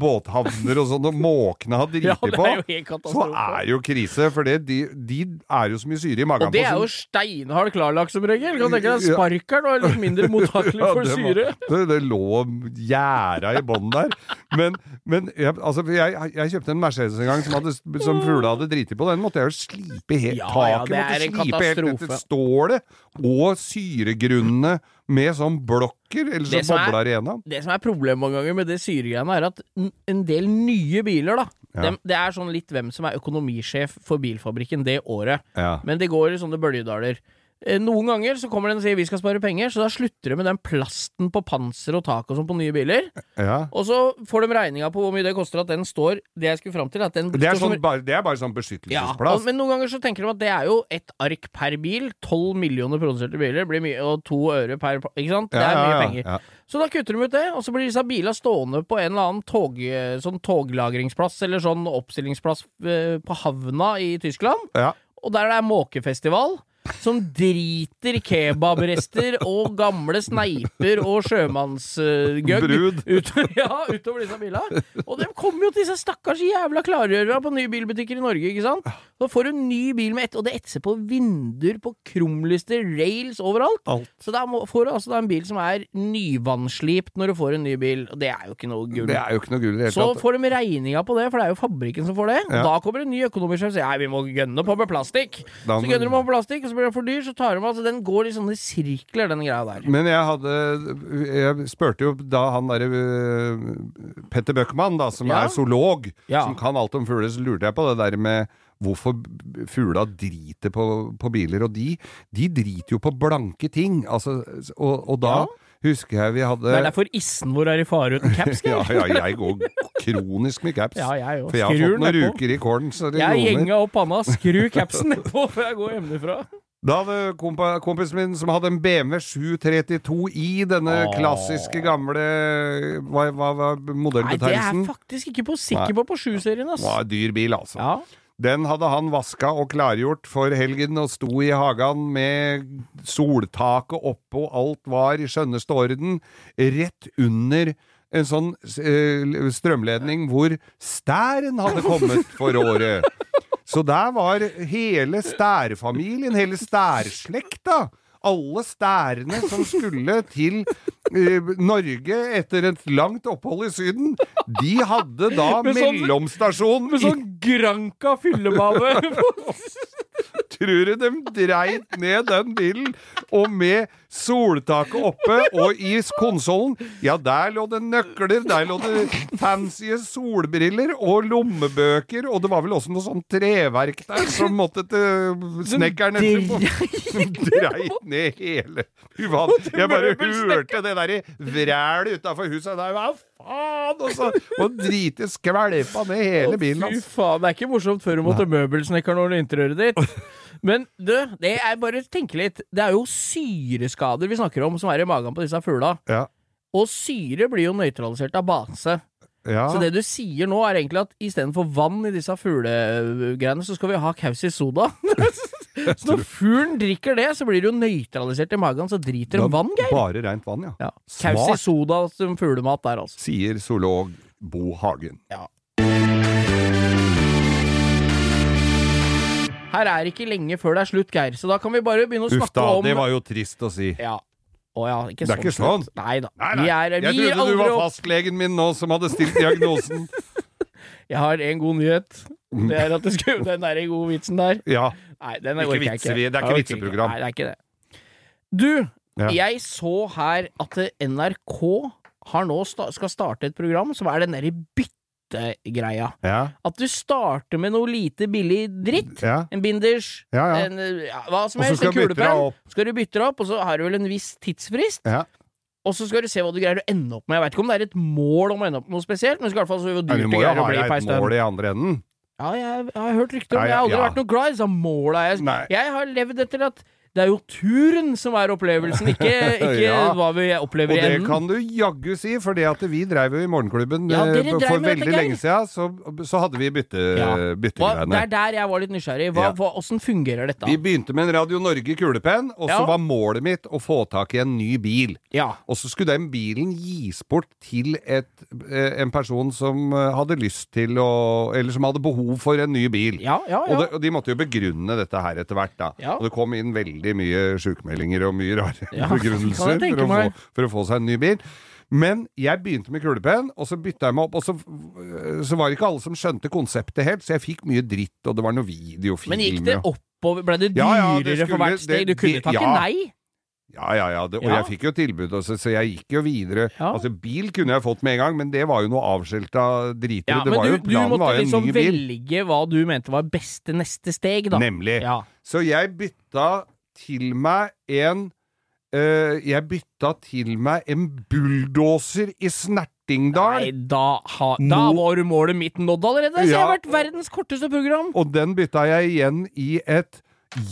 båthavner og sånn, og måkene har driti på, så er jo krise. For det, de, de er jo så mye syre i magen Og det er jo steinhard klarlagt som regel. Kan tenke deg Ja. Sparkeren var litt mindre mottakelig Ja, for det syre. Det, det lå gjæra i bånn der. Men, men jeg, altså, jeg, jeg kjøpte en Mercedes en gang som, hadde, som fugla hadde driti på. Den måtte jeg jo slipe helt. Ja, ja, Taket det måtte er en slipe helt etter katastrofe. stålet. Og syregrunnene med sånn blokker, eller så som er- bobler det igjennom. Det som er problemet mange ganger med det syregreiene, er at en del nye biler, da Ja. dem, Det er sånn litt hvem som er økonomisjef for bilfabrikken det året. Ja. Men det går i sånne bølgedaler. Eh, Noen ganger så kommer den og sier vi skal spare penger, så da slutter de med den plasten på panser og tak og sånn på nye biler. Ja. Og så får de regninga på hvor mye det koster at den står Det jeg skulle fram til, at den Det, er som- sånn, bare, det er bare sånn ja, beskyttelsesplass. og, men noen ganger så tenker de at det er jo ett ark per bil. Tolv millioner produserte biler blir mye, og to øre per Ikke sant? Det er mye penger. Ja. Så da kutter de ut det, og så blir disse bilene stående på en eller annen tog, sånn toglagringsplass eller sånn oppstillingsplass eh, på havna i Tyskland. Ja. Og der det er måkefestival. Som driter kebabrester og gamle sneiper og sjømannsgøgg Brud. ut, ja, utover disse bilene. Og de kommer jo til disse stakkars jævla klargjørerne på nye bilbutikker i Norge, ikke sant? Så får du en ny bil med ett, og det etser på vinduer, på krumlister, rails, overalt. Alt. Så da får du altså da en bil som er nyvannslipt når du får en ny bil, og det er jo ikke noe gull. Det er jo ikke noe gull Så tatt. får de regninga på det, for det er jo fabrikken som får det. Ja. da kommer en ny økonomisk sjef og sier nei, vi må gønne på med plastikk. Da Så gønner de på med plastikk, og så blir det for dyr, så tar de altså Den går i sånne sirkler, den greia der. Men jeg hadde Jeg spurte jo da han derre øh, Petter Bøckmann, da, som Ja. er zoolog, Ja. som kan alt om fugler, så lurte jeg på det der med hvorfor fugla driter på, på biler. Og de, de driter jo på blanke ting. Altså, og, og da Ja. husker jeg vi hadde Det er derfor issen vår er i fare uten caps. ja, ja, jeg går kronisk med caps. Ja, jeg. For jeg har Skrur fått noen ruker i kålen, så det Jeg gjenga opp panna, skru capsen nedpå før jeg går hjemmefra. Da hadde kompa, kompisen min som hadde en BMW 732i, denne Åh. klassiske gamle Hva, var modellbetegnelsen? Nei, det er jeg faktisk ikke på sikker på på sjuserien, ass. Det var en dyr bil, altså. Ja. Den hadde han vaska og klargjort for helgen og sto i hagen med soltaket oppe og alt var i skjønneste orden, rett under en sånn eh, strømledning hvor stæren hadde kommet for året. Så der var hele stærfamilien, hele stærslekta. Alle stærene som skulle til uh, Norge etter et langt opphold i Syden, de hadde da Med sånn- mellomstasjon Med sånn granka fyllebane. Tror du de dreit ned den bilen, og med soltaket oppe, og i konsollen, ja, der lå det nøkler, der lå det fancy solbriller og lommebøker, og det var vel også noe sånn treverk der som måtte til snekkeren etterpå. Dreit ned hele Uvan. Jeg bare hørte det der vræl utafor huset der. Hva faen? Og så og drite skvelpa ned hele bilen. Fy Altså. faen, det er ikke morsomt før du måtte møbelsnekkeren ordne interiøret ditt. Men du, det er bare tenke litt. Det er jo syreskader vi snakker om som er i magen på disse fugla. Ja. Og syre blir jo nøytralisert av base. Ja. Så det du sier nå, er egentlig at istedenfor vann i disse fuglegreiene, så skal vi ha kaus soda. Så når fuglen drikker det, så blir det jo nøytralisert i magen, så driter de vann, Geir. Bare rent vann, ja. Ja. Kaus soda som fuglemat der, altså. Sier zoolog Bo Hagen. Her er ikke lenge før det er slutt, Geir, så da kan vi bare begynne å Uff snakke da, om det var jo trist å si. Ja. Å ja, ikke Det er ikke slutt. sånn. Nei da. Nei, nei. Vi er, jeg vi trodde du var fastlegen min nå som hadde stilt diagnosen. Jeg har en god nyhet. Det er at det skulle, den der gode vitsen der Ja. Nei, den Ikke orker jeg vitser ikke. vi- det er ikke vitseprogram. Nei, det er ikke det. Du, Ja. jeg så her at NRK har nå sta skal starte et program som er den derre byttegreia. Ja. At du starter med noe lite billig dritt. ja. En binders, Ja, ja. en ja, hva som så helst, en kulepenn. Skal du bytte deg opp, og så har du vel en viss tidsfrist. Ja. Og så skal du se hva du greier å ende opp med. Jeg vet ikke om det er et mål om å ende opp med noe spesielt, men du skal i hvert fall se hvor dyrt det greier å bli på ei stund. mål i andre enden. Ja, jeg, jeg har hørt rykter om det. Jeg har aldri vært noe glad i disse måla. Jeg, jeg har levd etter at det er jo turen som er opplevelsen, ikke, ikke Ja. hva vi opplever Og det kan du jaggu si, for det at vi dreiv jo i Morgenklubben Ja, eh, for veldig lenge siden, så, så hadde vi bytte, Ja. byttegreiene. det er der jeg var litt nysgjerrig. Hva, hva, hvordan fungerer dette? Vi begynte med en Radio Norge kulepenn, og så var målet mitt å få tak i en ny bil. Ja. Og så skulle den bilen gis bort til et, eh, en person som eh, hadde lyst til å Eller som hadde behov for en ny bil. Ja, ja, Og, det, og de måtte jo begrunne dette her etter hvert, da. Og det kom inn veldig mye sjukmeldinger og mye rare Ja, begrunnelser for å, få, for å få seg en ny bil. Men jeg begynte med kulepenn, og så bytta jeg meg opp. Og så, så var det ikke alle som skjønte konseptet helt, så jeg fikk mye dritt, og det var noe videofilm. Men gikk det oppover? Ble det dyrere Ja, ja, det for hvert steg? Du kunne takke ja. nei? Ja, ja, ja. Det, og Ja. jeg fikk jo tilbud også, så jeg gikk jo videre. Ja. Altså, bil kunne jeg fått med en gang, men det var jo noe avskjelta dritere. Ja, det men var du, jo, du måtte liksom velge hva du mente var beste neste steg, da. Nemlig. Ja. Så jeg bytta til meg en uh, Jeg bytta til meg en bulldoser i Snertingdal. Nei, da, ha, da var målet mitt nådd allerede. Så jeg har vært verdens korteste program. Og den bytta jeg igjen i et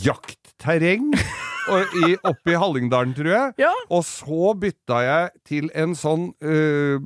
jaktterreng i, oppe i Hallingdalen, tror jeg. Ja. Og så bytta jeg til en sånn uh,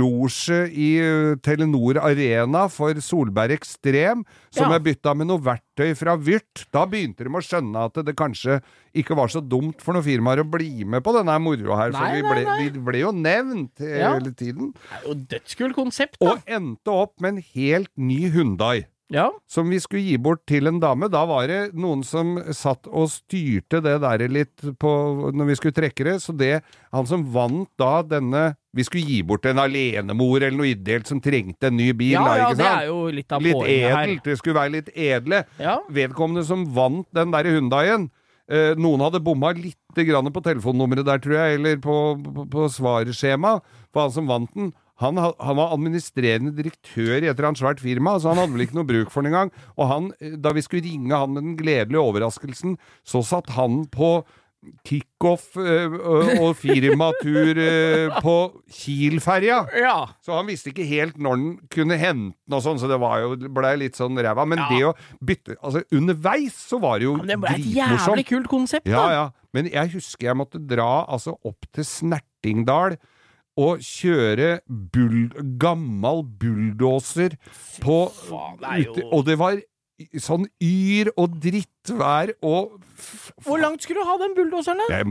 losje i eh, Telenor Arena for Solberg Ekstrem, som Ja. jeg bytta med noe verktøy fra Vyrt. Da begynte de å skjønne at det kanskje ikke var så dumt for noen firmaer å bli med på denne moroa her, for Nei, vi nei, ble, nei. vi ble jo nevnt Ja. hele tiden. Det er jo dødskult konsept, da. Og endte opp med en helt ny Hundai ja. som vi skulle gi bort til en dame. Da var det noen som satt og styrte det der litt på, når vi skulle trekke det. Så det, han som vant da denne Vi skulle gi bort en alenemor eller noe ideelt som trengte en ny bil. ja, da, ja, det er jo litt av Litt edelt. her. Det skulle være litt edle. Ja. Vedkommende som vant den der Hundaien eh, Noen hadde bomma litt på telefonnummeret der, tror jeg, eller på, på, på svarskjemaet For han som vant den, han, han var administrerende direktør i et eller annet svært firma, så han hadde vel ikke noe bruk for den engang. Og han, da vi skulle ringe han med den gledelige overraskelsen, så satt han på kickoff øh, og firmatur øh, på Kiel-ferja. ja. Så han visste ikke helt når den kunne hente den og sånn, så det var jo, ble litt sånn ræva. Men Ja. det å bytte Altså, underveis så var det jo dritmorsomt. det ble et jævlig kult konsept, da. Ja, ja. Men jeg husker jeg måtte dra altså opp til Snertingdal og kjøre bull, gammel bulldoser på faen, det er jo- Og det var sånn yr og drittvær og Hvor langt skulle du ha den bulldoseren, da?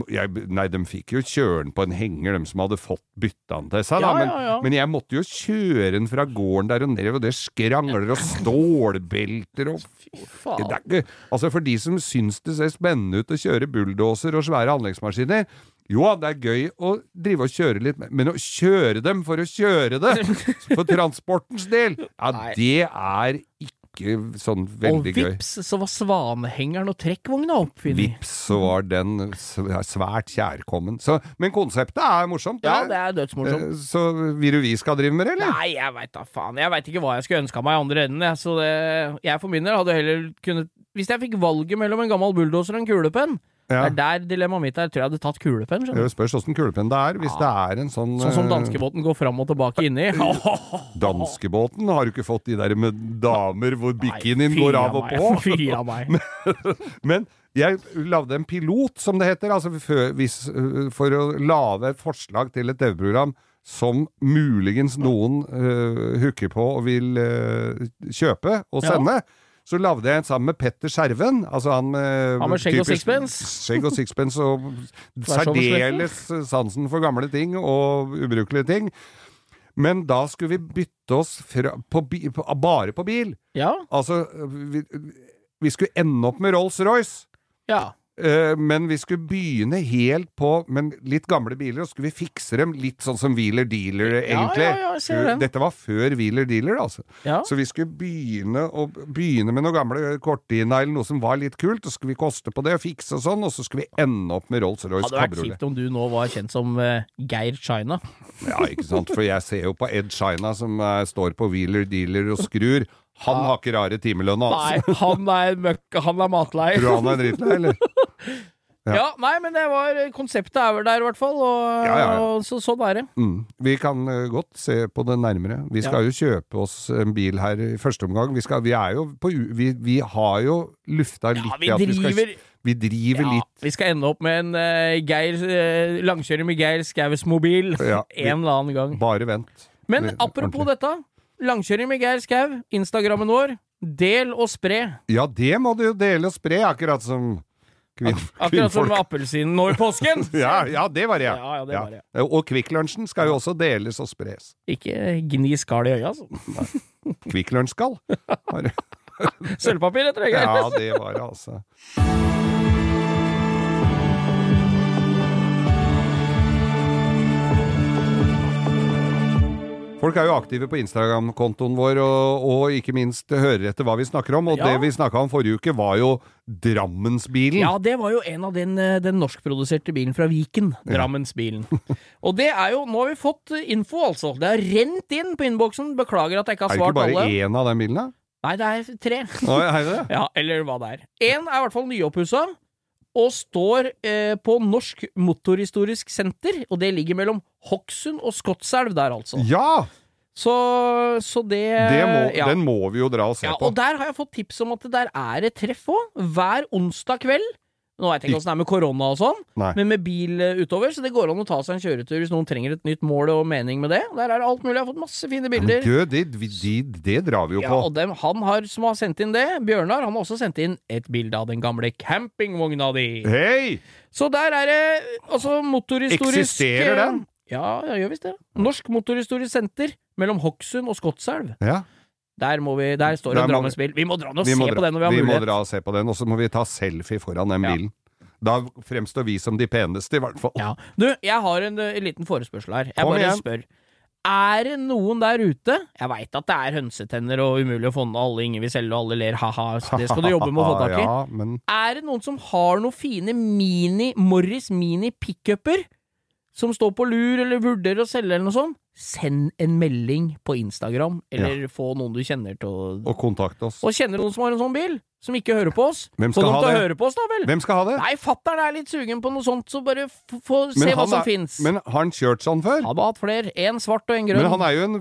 nei, de fikk jo kjøre den på en henger, de som hadde fått bytta den til seg. Ja, da, men, ja, ja. men jeg måtte jo kjøre den fra gården der og ned, og det skrangler og stålbelter og Fy er ikke, altså For de som syns det ser spennende ut å kjøre bulldoser og svære anleggsmaskiner Jo, det er gøy å drive og kjøre litt, men å kjøre dem for å kjøre det, for transportens del, ja, det er ikke sånn veldig gøy. Og vips, så var svanehengeren og trekkvogna oppfunnet. Vips, så var den svært kjærkommen. Så, men konseptet er morsomt. Ja, det det er dødsmorsomt. Eh, Så vil du vi skal drive med det, eller? Nei, jeg veit da faen. Jeg veit ikke hva jeg skulle ønska meg i andre enden. Jeg. Så det, jeg for min del hadde heller kunnet Hvis jeg fikk valget mellom en gammel bulldoser og en kulepenn, Ja. det er der dilemmaet mitt er. Jeg tror jeg hadde tatt kulepenn. skjønner du. Det spørs åssen kulepenn det er. Hvis det er en sånn Sånn som eh, danskebåten går fram og tilbake inni. Danskebåten har du ikke fått de der med damer hvor bikinien går av og på. Fy av meg. Men jeg lagde en pilot, som det heter, altså før, hvis, øh, for å lage et forslag til et TV-program som muligens noen øh, hooker på og vil øh, kjøpe og Ja. sende. Så lagde jeg en sammen med Petter Skjerven. Altså han med, Han med skjegg og sixpence. Skjegg og sixpence og særdeles sansen for gamle ting og ubrukelige ting. Men da skulle vi bytte oss fra, på, bi- på, bare på bil. Ja. Altså, vi, vi skulle ende opp med Rolls-Royce. ja. Eh, men vi skulle begynne helt på Men litt gamle biler, og skulle vi fikse dem litt sånn som Wheeler Dealer, egentlig. ja, ja, ja. Dette var før Wheeler Dealer, altså. Så vi skulle begynne, å, begynne med noen gamle kortina eller noe som var litt kult, og så skulle vi koste på det og fikse og sånn, og så skulle vi ende opp med Rolls-Royce Hadde vært Cabriolet. kjipt om du nå var kjent som uh, Geir China. Ja, ikke sant, for jeg ser jo på Ed China som uh, står på Wheeler Dealer og skrur. Han har ikke rare timelønna, Nei, altså. han er møkk, han er matlei. Tror du han er drittlei, eller? Ja. Ja, nei, men det var Konseptet er vel der, i hvert fall. Og, Ja, ja, og så, sånn er det. Mm. Vi kan uh, godt se på det nærmere. Vi skal jo kjøpe oss en bil her i første omgang. Vi, skal, vi er jo på. Vi, vi har jo lufta litt vi at vi skal driver Vi driver ja, litt Vi skal ende opp med en uh, Geir uh, langkjøring med Geir Skaus mobil Ja, en eller annen gang. Bare vent. Men apropos dette. Langkjøring med Geir Skau, Instagrammen vår. Del og spre. Ja, det må du jo dele og spre, akkurat som kvinn, Akkurat som appelsinen nå i påsken. Ja, ja, det var det, ja. Ja, det var det. Og Kvikk Lunsjen skal jo også deles og spres. Ikke gni skall i øya, altså. Kvikk Lunsj skal. Sølvpapir etter det. Ja, det var det, altså. Folk er jo aktive på Instagram-kontoen vår, og, og ikke minst hører etter hva vi snakker om. Og Ja. det vi snakka om forrige uke, var jo Drammensbilen. Ja, det var jo en av den, eh, den norskproduserte bilen fra Viken. Drammensbilen. Og det er jo Nå har vi fått info, altså. Det har rent inn på innboksen. Beklager at jeg ikke har svart alle. er det ikke bare alle. én av den bilen, da? Nei, det er tre. Nå, er det? Ja, eller hva det er. Én er i hvert fall nyoppussa, og står eh, på Norsk Motorhistorisk Senter. Og det ligger mellom Hokksund og Skotselv der, altså. Ja! Så, så det, Det må, ja. Den må vi jo dra og se ja, på. Og der har jeg fått tips om at det der er et treff òg. Hver onsdag kveld. Nå veit jeg ikke åssen det er med korona og sånn, Nei. men med bil eh, utover, så det går an å ta seg en kjøretur hvis noen trenger et nytt mål og mening med det. Der er det alt mulig. Jeg har fått masse fine Ja, bilder. du, det, vi- de, det drar vi jo Ja, på. og dem, han har, som har sendt inn det, Bjørnar, han har også sendt inn et bilde av den gamle campingvogna di. Hei! Så der er det altså motorhistorisk Eksisterer den? Ja, ja gjør visst det. Norsk Motorhistorisk Senter mellom Hokksund og Skotselv. Ja. Der, må vi, der står det en Drammensbil. Vi må dra og se dra, på den når vi har vi må dra og se på den, og så må vi ta selfie foran den Ja. bilen. Da fremstår vi som de peneste, i hvert fall. Ja. Du, jeg har en, en liten forespørsel her. Jeg Kom bare igjen. spør. Er det noen der ute Jeg veit at det er hønsetenner og umulig å få ned alle ingen vil selge, og alle ler ha-ha, det skal du jobbe med å få tak i. Ja, men Er det noen som har noen fine mini Morris mini pickuper som står på lur eller vurderer å selge eller noe sånt? Send en melding på Instagram, eller få noen du kjenner til å Og kontakte oss. Og kjenner noen som har en sånn bil, som ikke hører på oss? Hvem skal ha det? høre på oss, da vel? Hvem skal ha det? Nei, fatter'n er litt sugen på noe sånt, så bare få se hva som fins. Men har han kjørt sånn før? Har hatt flere. En svart og en grønn. Men han er jo en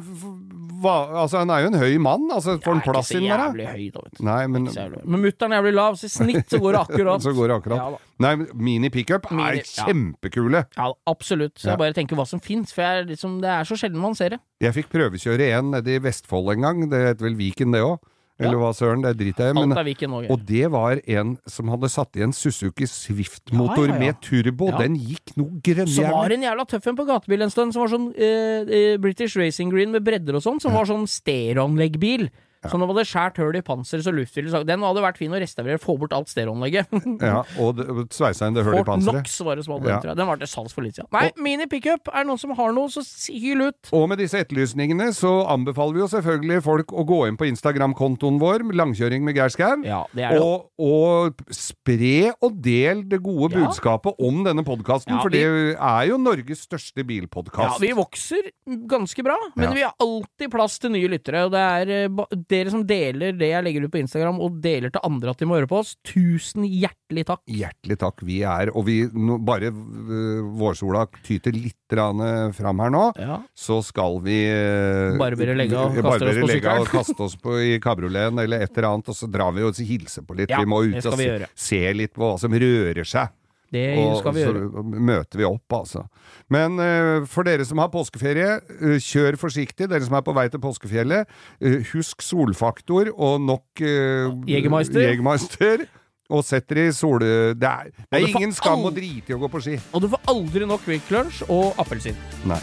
Altså, han er jo en høy mann. Altså, får han plass inn der, da? da? Ikke så jævlig høy, da, vet du. Nei, men. Men mutter'n er jævlig lav, så i snitt så går det akkurat. Så går det akkurat. Ja, da. Nei, mini pickup Mini- er ja. kjempekule. ja, absolutt. Så Ja. jeg bare tenker hva som fins, for jeg, er liksom, det er så sjelden man ser det. Jeg fikk prøvekjøre en nede i Vestfold en gang. Det heter vel Viken, det òg. Eller Ja. hva søren, det driter jeg i. Og det var en som hadde satt i en Suzuki Swift-motor Ja, ja, med turbo. Den gikk noe Så var det en jævla tøff en på gatebil en stund, som var sånn eh, eh, British Racing Green med bredder og sånn, som var sånn stereoanleggbil. Som nå hadde skåret hull i panseret så luftfyller så- Den hadde vært fin å restaurere, få bort alt stereoanlegget. Ja, og sveisa inn det hullet i Fort panseret. Knox var det som hadde den, Ja. jeg. Den var til salgs for litt siden. Nei, mini pickup. Er det noen som har noe, så hyl ut. Og med disse etterlysningene så anbefaler vi jo selvfølgelig folk å gå inn på Instagram-kontoen vår, Langkjøring med Geir Skau, Ja, og, og spre og del det gode Ja. budskapet om denne podkasten, Ja, for vi- det er jo Norges største Ja, vi vokser ganske bra, men Ja. vi har alltid plass til nye lyttere. Og det er eh, dere som deler det jeg legger ut på Instagram, og deler til andre at de må høre på oss. Tusen hjertelig takk. Hjertelig takk. Vi er, og vi no, bare øh, vårsola tyter litt grann fram her nå, Ja. så skal vi øh, Barbere legge og kaste oss på sykkelen. og kaste oss på i kabrioleten eller et eller annet, og så drar vi og hilser på litt. Ja, vi må ut og se, se litt på hva som rører seg Det Og skal vi så møter vi opp, altså. Men uh, for dere som har påskeferie, uh, kjør forsiktig. Dere som er på vei til påskefjellet, uh, husk solfaktor og nok uh, Jegermeister. Og sett dere i sol... Det er, det er ingen skam å drite i å gå på ski. Og du får aldri nok Quick Lunch og appelsin. Nei.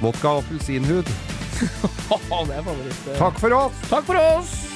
Vodka og appelsinhud. Det er favoritt. Takk for oss! Takk for oss!